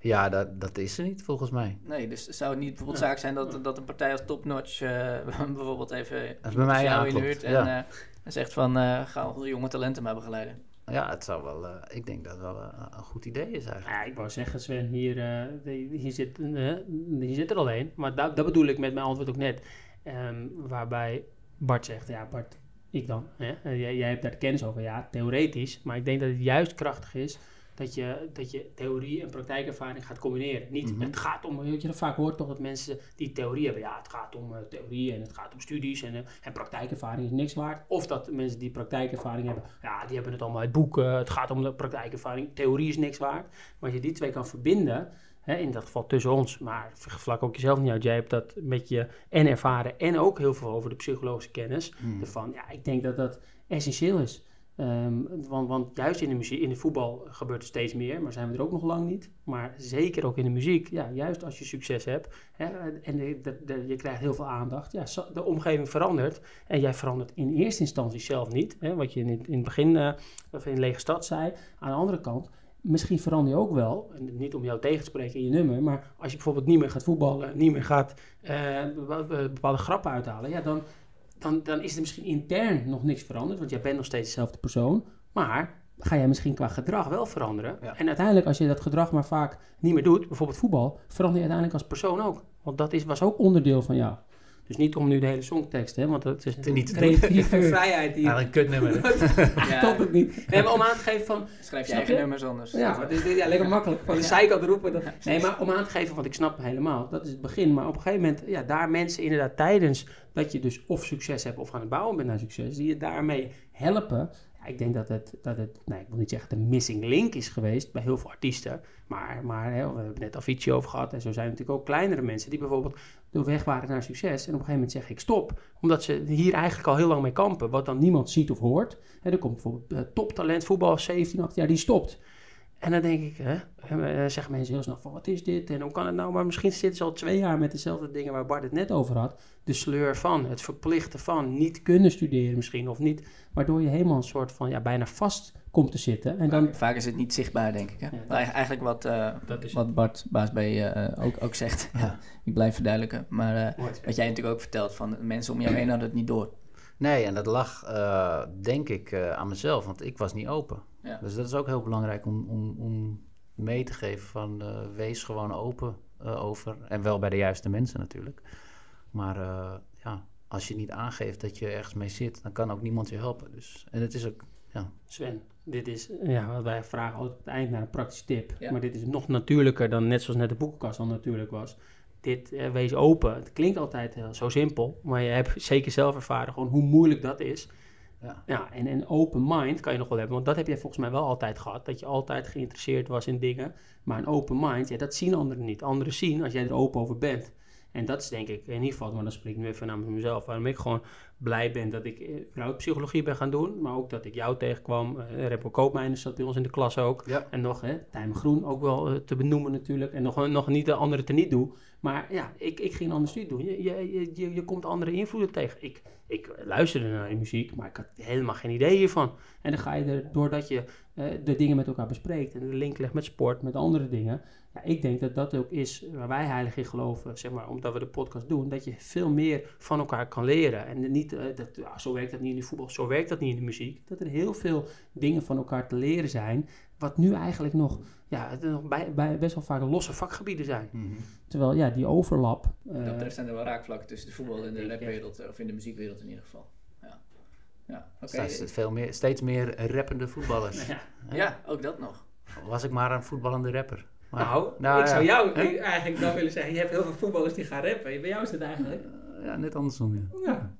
Ja, dat, dat is er niet volgens mij. Nee, dus zou het niet bijvoorbeeld Ja. zaak zijn dat, dat een partij als Topnotch bijvoorbeeld even Als bij mij jou aanklopt, inhuurt en, ja. en zegt van ga onze jonge talenten maar begeleiden. Ja, het zou wel, eh, ik denk dat het wel eh, een goed idee is eigenlijk. Ja, ik wou zeggen Sven, hier, eh, hier, zit, hier zit er al een. Maar dat, dat bedoel ik met mijn antwoord ook net. Ehm, waarbij Bart zegt, ja Bart, ik dan. Hè? Jij, jij hebt daar kennis over, ja, theoretisch. Maar ik denk dat het juist krachtig is dat je, dat je theorie en praktijkervaring gaat combineren. Niet, Mhm. het gaat om, weet je, vaak hoort toch dat mensen die theorie hebben, ja, het gaat om eh, theorie en het gaat om studies en, eh, en praktijkervaring is niks waard. Of dat mensen die praktijkervaring hebben, ja, die hebben het allemaal uit boeken, het gaat om de praktijkervaring, theorie is niks waard. Maar als je die twee kan verbinden, hè, in dat geval tussen ons, maar vlak ook jezelf niet uit, jij hebt dat met je en ervaren en ook heel veel over de psychologische kennis, Hmm. ervan, ja, ik denk dat dat essentieel is. Ehm, want, want juist in de, muziek, in de voetbal gebeurt er steeds meer, maar zijn we er ook nog lang niet. Maar zeker ook in de muziek, ja, juist als je succes hebt hè, en de, je krijgt heel veel aandacht, ja, de omgeving verandert en jij verandert in eerste instantie zelf niet. Hè, wat je in, in het begin uh, of in Lege Stad zei. Aan de andere kant, misschien verander je ook wel, niet om jou tegen te spreken in je nummer, maar als je bijvoorbeeld niet meer gaat voetballen, niet meer gaat uh, bepaalde grappen uithalen, ja, dan dan, dan is er misschien intern nog niks veranderd, want jij bent nog steeds dezelfde persoon. Maar ga jij misschien qua gedrag wel veranderen. En uiteindelijk, als je dat gedrag maar vaak niet meer doet, bijvoorbeeld voetbal, verander je uiteindelijk als persoon ook. Want dat is, was ook onderdeel van jou. Dus niet om nu de hele songtekst, hè, want dat is het niet creatieve vrijheid. Die... Ja, een kutnummer. ja. Tot het niet. Nee, maar om aan te geven van... Schrijf je eigen nummers anders. Ja, maar ja, lekker makkelijk. Van de zijkant roepen. Dat... Nee, maar om aan te geven, want ik snap helemaal, dat is het begin. Maar op een gegeven moment, ja, daar mensen inderdaad tijdens dat je dus of succes hebt of aan het bouwen bent naar succes, die je daarmee helpen ik denk dat het, dat het nee, ik wil niet zeggen de missing link is geweest bij heel veel artiesten. Maar, maar hè, we hebben net Avicii over gehad. En zo zijn er natuurlijk ook kleinere mensen die bijvoorbeeld weg waren naar succes. En op een gegeven moment zeggen ik stop. Omdat ze hier eigenlijk al heel lang mee kampen. Wat dan niemand ziet of hoort. Hè, er komt bijvoorbeeld uh, toptalent voetbal 17, 18 jaar die stopt. En dan denk ik, hè, eh, zeggen mensen heel snel van wat is dit en hoe kan het nou? Maar misschien zitten ze al twee jaar met dezelfde dingen waar Bart het net over had. De sleur van, het verplichten van, niet kunnen studeren misschien of niet. Waardoor je helemaal een soort van, ja, bijna vast komt te zitten. En dan... Vaak is het niet zichtbaar, denk ik. Hè? eigenlijk wat, uh, wat Bart Baas B uh, ook, ook zegt. Ja. ik blijf verduidelijken. Maar wat jij natuurlijk ook vertelt, van mensen om jou heen hadden het niet door. Nee, en dat lag denk ik aan mezelf, want ik was niet open. Ja. Dus dat is ook heel belangrijk om, om, om mee te geven van uh, wees gewoon open uh, over. En wel bij de juiste mensen natuurlijk. Maar uh, ja, als je niet aangeeft dat je ergens mee zit, dan kan ook niemand je helpen. Dus, en het is ook, ja. Sven, dit is, ja, wat wij vragen altijd op het eind naar een praktische tip. Ja. Maar dit is nog natuurlijker dan net zoals net de boekenkast al natuurlijk was. Dit, wees open. Het klinkt altijd zo simpel, maar je hebt zeker zelf ervaren gewoon hoe moeilijk dat is. Ja. ja, en een open mind kan je nog wel hebben, want dat heb jij volgens mij wel altijd gehad. Dat je altijd geïnteresseerd was in dingen. Maar een open mind, ja, dat zien anderen niet. Anderen zien als jij er open over bent. En dat is denk ik in ieder geval, maar dan spreek ik nu even namens mezelf, waarom ik gewoon blij ben dat ik überhaupt psychologie ben gaan doen. Maar ook dat ik jou tegenkwam. Uh, Repo Koopmijners zat bij ons in de klas ook. Ja. En nog, hè, Tijmen Groen ook wel uh, te benoemen natuurlijk. En nog, nog niet de andere te niet doen. Maar ja, ik, ik ging een ander studie doen. Je, je, je, je komt andere invloeden tegen. Ik, ik luisterde naar muziek, maar ik had helemaal geen idee hiervan. En dan ga je er, doordat je de dingen met elkaar bespreekt en de link legt met sport, met andere dingen. Ja, ik denk dat dat ook is waar wij heilig in geloven, zeg maar, omdat we de podcast doen, dat je veel meer van elkaar kan leren. En niet, uh, dat, ja, zo werkt dat niet in de voetbal, zo werkt dat niet in de muziek. Dat er heel veel dingen van elkaar te leren zijn, wat nu eigenlijk nog, ja, het nog bij, bij best wel vaak losse vakgebieden zijn. Mm -hmm. Terwijl, ja, die overlap... Uh, dat betreft zijn er wel raakvlakken tussen de voetbal en de rapwereld, of in de muziekwereld in ieder geval. Ja. Okay. Steeds, veel meer, steeds meer rappende voetballers. ja. ja, ook dat nog. Was ik maar een voetballende rapper. Maar, nou, nou, ik zou jou eigenlijk dan willen zeggen, je hebt heel veel voetballers die gaan rappen. Bij jou is het eigenlijk... Uh, ja, net andersom, ja. ja.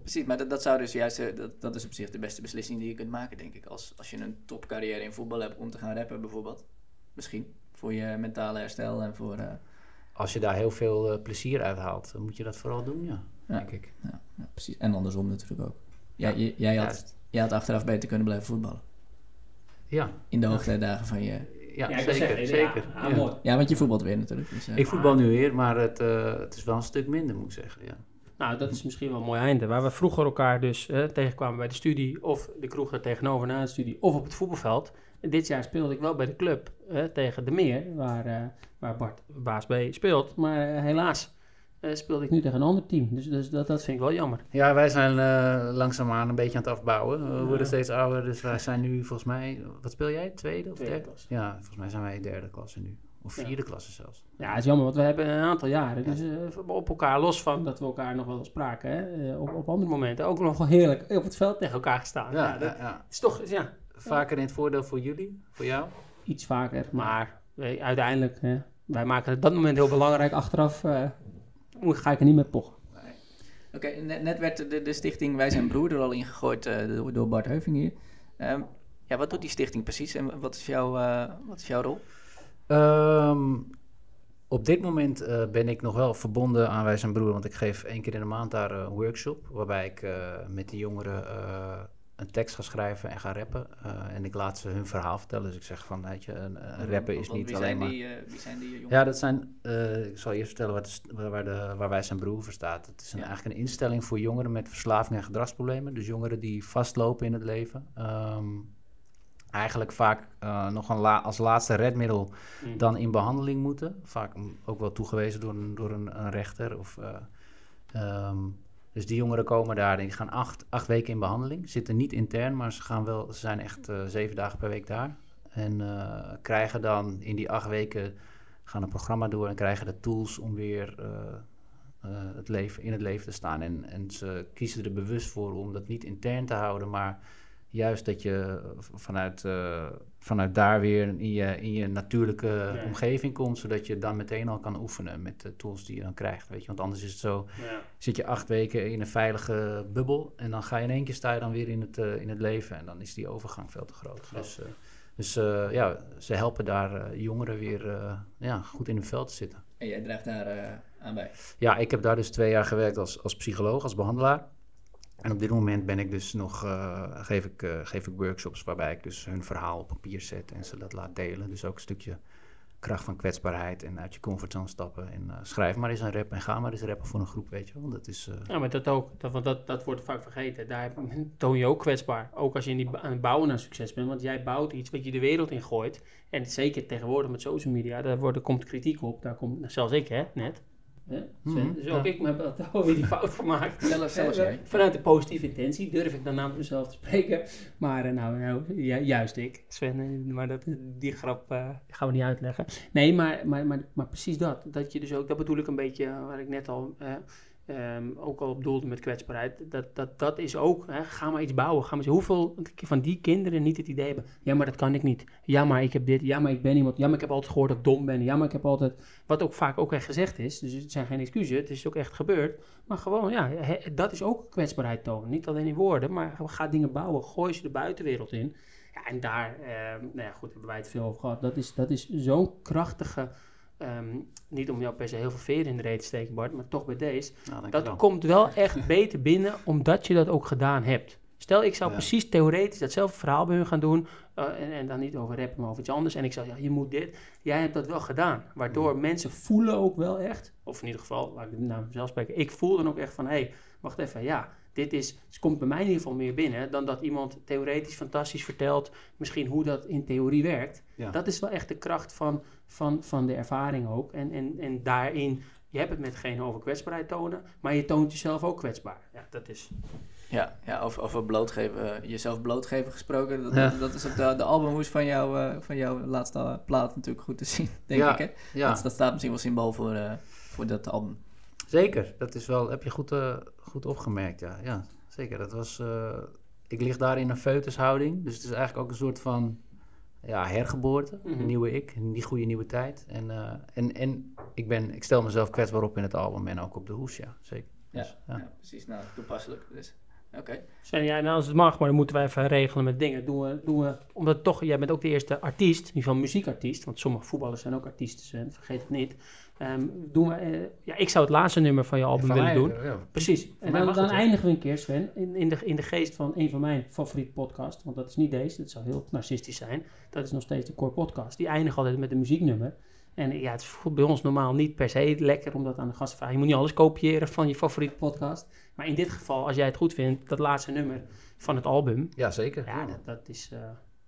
Precies, maar dat, dat zou dus juist, eh, dat, dat is op zich de beste beslissing die je kunt maken, denk ik. Als, als je een topcarrière in voetbal hebt om te gaan rappen, bijvoorbeeld. Misschien. Voor je mentale herstel en voor. Uh... Als je daar heel veel uh, plezier uit haalt, dan moet je dat vooral doen, ja. ja. Denk ik. Ja, ja, precies. En andersom natuurlijk ook. Ja, jij, jij, had, jij had achteraf beter kunnen blijven voetballen. Ja. In de hoogtijdagen van je. Ja, zeker. Zeggen, zeker. Ja, mooi. ja, want je voetbalt weer natuurlijk. Dus, ik voetbal nu weer, maar het, het is wel een stuk minder, moet ik zeggen. Ja. Nou, dat is misschien wel een mooi einde. Waar we vroeger elkaar dus eh, tegenkwamen bij de studie, of de kroeg er tegenover na de studie, of op het voetbalveld. En dit jaar speelde ik wel bij de club eh, tegen de Meer, waar, uh, waar Bart Baas B speelt. Maar uh, helaas speelde ik nu tegen een ander team. Dus, dus dat, dat vind ik wel jammer. Ja, wij zijn langzaamaan een beetje aan het afbouwen. We worden steeds ouder, dus wij zijn nu volgens mij... Wat speel jij? Tweede of Tweede derde? Klas. Ja, volgens mij zijn wij derde klasse nu. Of vierde ja. klasse zelfs. Ja, het is jammer, want we hebben een aantal jaren. Dus uh, op elkaar, los van dat we elkaar nog wel spraken, hè, uh, op, op andere momenten ook nog wel heerlijk op het veld tegen elkaar gestaan. Ja, ja dat ja, is toch, ja. Vaker in het voordeel voor jullie, voor jou? Iets vaker, maar uh, uiteindelijk, hè, wij maken het dat moment heel belangrijk. Achteraf ga ik er niet mee pochen. Oké, okay, net, net, werd de, de stichting Wij zijn Broer er al ingegooid door, door Bart Heuving hier. Um, ja, wat doet die stichting precies en wat is, jouw, wat is jouw rol? Um, op dit moment uh, ben ik nog wel verbonden aan Wij zijn Broer, want ik geef één keer in de maand daar een workshop, waarbij ik uh, met de jongeren uh, een tekst ga schrijven en ga rappen. eh, en ik laat ze hun verhaal vertellen. Dus ik zeg van, weet je, een, een rappen is niet alleen maar... Die, eh, wie zijn die jongens? Ja, dat zijn. eh, ik zal eerst vertellen wat de waar, de, waar wij zijn beroepen voor staat. Het is een, Ja. eigenlijk een instelling voor jongeren met verslaving en gedragsproblemen. Dus jongeren die vastlopen in het leven. Ehm, eigenlijk vaak eh, nog een la- als laatste redmiddel Mm. dan in behandeling moeten. Vaak ook wel toegewezen door een, door een, een rechter. Of, eh, ehm, dus die jongeren komen daar en die gaan acht, acht weken in behandeling. Zitten niet intern, maar ze, gaan wel, ze zijn echt eh, zeven dagen per week daar. En eh, krijgen dan in die acht weken gaan een programma door en krijgen de tools om weer eh, het leven, in het leven te staan. En, en ze kiezen er bewust voor om dat niet intern te houden, maar juist dat je vanuit, vanuit daar weer in je, in je natuurlijke Ja. omgeving komt, zodat je dan meteen al kan oefenen met de tools die je dan krijgt. Weet je? Want anders is het zo, Ja. zit je acht weken in een veilige bubbel en dan ga je in één keer sta je dan weer in het, eh, in het leven en dan is die overgang veel te groot. Dus, eh, dus eh, ja, ze helpen daar jongeren weer eh, ja, goed in hun vel te zitten. En jij draagt daar aan bij. Ja, ik heb daar dus twee jaar gewerkt als, als psycholoog, als behandelaar. En op dit moment ben ik dus nog, eh, geef, ik, eh, geef ik workshops waarbij ik dus hun verhaal op papier zet en ze dat laat delen. Dus ook een stukje kracht van kwetsbaarheid en uit je comfortzone stappen. En eh, schrijf maar eens een rap en ga maar eens rappen voor een groep, weet je wel. Dat is, Ja, maar dat ook. Dat, want dat, dat wordt vaak vergeten. Daar toon je ook kwetsbaar. Ook als je in die, aan het bouwen naar succes bent. Want jij bouwt iets wat je de wereld in gooit. En zeker tegenwoordig met social media, daar wordt, komt kritiek op. Daar komt, zelfs ik, hè, net. Hè, Sven? Mhm, dus ook ja. ik heb daar weer die fout gemaakt. Zelfs, zelfs jij. Vanuit de positieve intentie durf ik dan namens mezelf te spreken. Maar eh, nou, nou ju- juist ik, Sven, eh, maar dat, die grap eh, gaan we niet uitleggen. Nee, maar, maar, maar, maar precies dat. Dat je dus ook, dat bedoel ik een beetje, waar ik net al ehm, ook al op doelde met kwetsbaarheid. Dat, dat, dat is ook, hè, ga maar iets bouwen. Ga maar, hoeveel van die kinderen niet het idee hebben, ja, maar dat kan ik niet. Ja, maar ik heb dit. Ja, maar ik ben iemand. Ja, maar ik heb altijd gehoord dat ik dom ben. Ja, maar ik heb altijd, wat ook vaak ook echt gezegd is. Dus het zijn geen excuses, het is ook echt gebeurd. Maar gewoon, ja, dat is ook kwetsbaarheid tonen. Niet alleen in woorden, maar ga dingen bouwen. Gooi ze de buitenwereld in. Ja, en daar, ehm, nou ja, goed, hebben wij het veel over gehad. Dat is, dat is zo'n krachtige, ehm, niet om jou per se heel veel veren in de reet te steken, Bart, maar toch bij deze. nou, Dat wel. komt wel echt beter binnen, omdat je dat ook gedaan hebt. Stel, ik zou Ja. precies theoretisch datzelfde verhaal bij hun gaan doen. eh, en, en dan niet over rappen, maar over iets anders. En ik zou ja, je moet dit. Jij hebt dat wel gedaan. Waardoor Mm. mensen voelen ook wel echt, of in ieder geval, laat ik naar mezelf spreken. Ik voel dan ook echt van, hé, hey, wacht even, ja, dit is, het komt bij mij in ieder geval meer binnen. Dan dat iemand theoretisch fantastisch vertelt, misschien hoe dat in theorie werkt. Ja. Dat is wel echt de kracht van, van, van de ervaring ook. En, en, en daarin, je hebt het met geen over kwetsbaarheid tonen, maar je toont jezelf ook kwetsbaar. Ja, dat is... Ja, ja over, over blootgeven, eh, jezelf blootgeven gesproken. Dat, Ja. dat is op de, de albumhoes van, jou, eh, van jouw laatste eh, plaat natuurlijk goed te zien, denk Ja, ik. Hè? Ja, Dat, dat staat misschien wel symbool voor, eh, voor dat album. Zeker. Dat is wel, heb je goed, eh, goed opgemerkt, ja. ja. Zeker, dat was... eh, ik lig daar in een foetushouding. Dus het is eigenlijk ook een soort van ja, hergeboorte. Mhm. Een nieuwe ik, een die goede nieuwe tijd. En, eh, en, en ik, ben, ik stel mezelf kwetsbaar op in het album en ook op de hoes, ja. Zeker. Ja, Dus, ja. ja. precies. Nou, toepasselijk. Dus, oké. Ja, nou, als het mag, maar dan moeten we even regelen met dingen. Doen we, doen we, omdat toch, jij bent ook de eerste artiest, in ieder geval muziekartiest, want sommige voetballers zijn ook artiesten, vergeet het niet. Ehm, doen we, eh, ja, ik zou het laatste nummer van je album Van willen mij, doen. ja. Precies. En dan, eindigen we een keer, Sven, in, in, de, in de geest van een van mijn favoriete podcasts. Want dat is niet deze, dat zou heel narcistisch zijn. Dat is nog steeds de Core Podcast. Die eindigen altijd met een muzieknummer. En ja, het voelt bij ons normaal niet per se lekker om dat aan de gast te vragen. Je moet niet alles kopiëren van je favoriete podcast. Maar in dit geval, als jij het goed vindt, dat laatste nummer van het album. Ja, zeker. Ja, dat is... eh,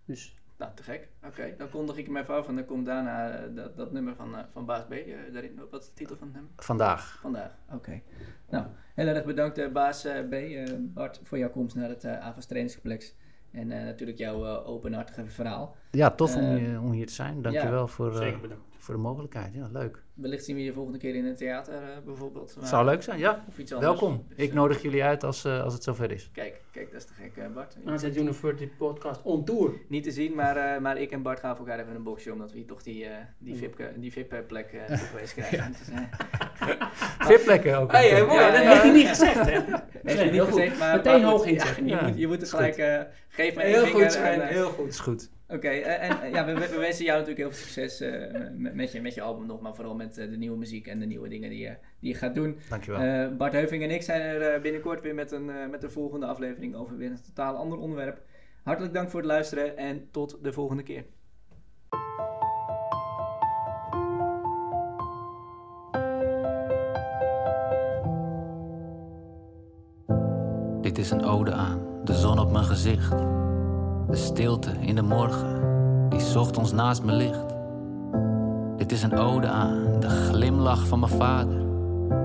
dus Nou, te gek. Oké, dan kondig ik hem even af en dan komt daarna eh, dat, dat nummer van, eh, van Baas B eh, daarin. Wat is de titel van het nummer? Vandaag. Vandaag. Oké. Nou, heel erg bedankt Baas B, Bart, voor jouw komst naar het eh AVAS trainingscomplex. En natuurlijk jouw openhartige verhaal. Ja, tof om, Eh, hier, om hier te zijn. Dankjewel voor, eh, voor de mogelijkheid. Ja, leuk. Wellicht zien we je volgende keer in een theater eh, bijvoorbeeld. Maar- Zou leuk zijn, ja. Of iets anders. Welkom. Dus, Ik eh, nodig jullie uit als, eh, als het zover is. Kijk, kijk, dat is te gek, eh, Bart. AZ University Podcast on tour. Niet te zien, maar, eh, maar ik en Bart gaan voor elkaar even een boxje, omdat we hier toch die, eh die Mm. VIP, die VIP plek eh toegewezen krijgen. Dus, eh, Viplekken ook. Hey, hey, mooi, Ja, dat ja, heeft hij ja. niet gezegd, hè? hij niet heel goed. gezegd, maar... Meteen hoog goed. Ja, je, moet, je moet er gelijk... eh geef me Heel één goed, vinger en, eh, heel goed. is goed. Oké, eh, en eh, ja, we, we, wensen jou natuurlijk heel veel succes uh, met, met, je, met je album nog, maar vooral met de nieuwe muziek en de nieuwe dingen die je, die je gaat doen. Dankjewel. Bart Heuving en ik zijn er binnenkort weer met, een, met de volgende aflevering over weer een totaal ander onderwerp. Hartelijk dank voor het luisteren en tot de volgende keer. Dit is een ode aan de zon op mijn gezicht. De stilte in de morgen die ochtends naast me ligt. Dit is een ode aan de glimlach van mijn vader,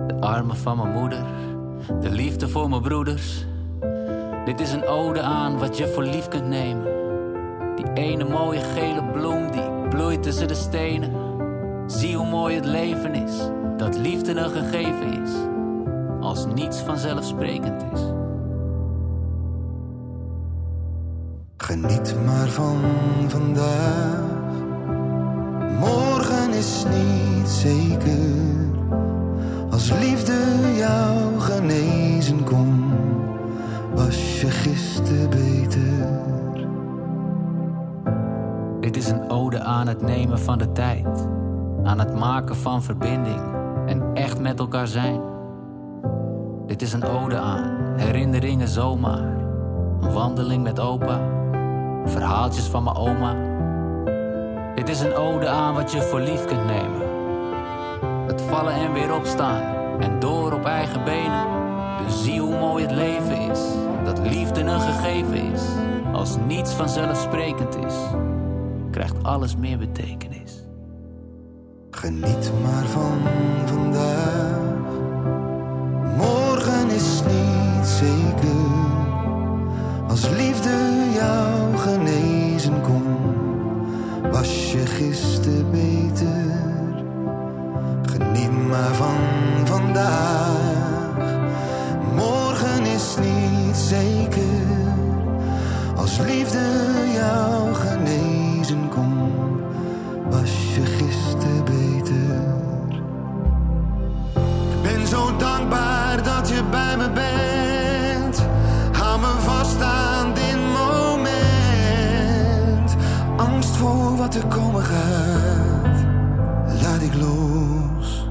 de armen van mijn moeder, de liefde voor mijn broeders. Dit is een ode aan wat je voor lief kunt nemen. Die ene mooie gele bloem die bloeit tussen de stenen. Zie hoe mooi het leven is, dat liefde een gegeven is, als niets vanzelfsprekend is. Geniet maar van vandaag. Morgen is niet zeker. Als liefde jou genezen kon, was je gisteren beter. Dit is een ode aan het nemen van de tijd, aan het maken van verbinding en echt met elkaar zijn. Dit is een ode aan herinneringen zomaar, een wandeling met opa verhaaltjes van mijn oma. Dit is een ode aan wat je voor lief kunt nemen. Het vallen en weer opstaan en door op eigen benen. Dus zie hoe mooi het leven is, dat liefde een gegeven is. Als niets vanzelfsprekend is, krijgt alles meer betekenis. Geniet maar van vandaag. Morgen is niet zeker. Als liefde jou genezen kon, was je gisteren beter. Geniet maar van vandaag. Morgen is niet zeker. Als liefde jou er komen gaat, laat ik los.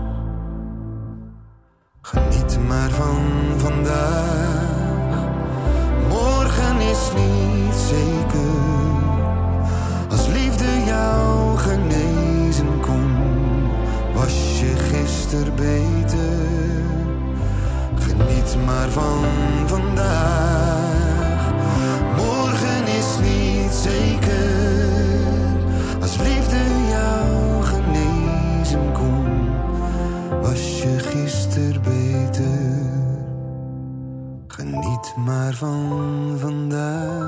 Geniet maar van vandaag. Morgen is niet zeker. Als liefde jou genezen kon, was je gisteren beter. Geniet maar van vandaag. Morgen is niet zeker. Was je gisteren beter. Geniet maar van vandaag.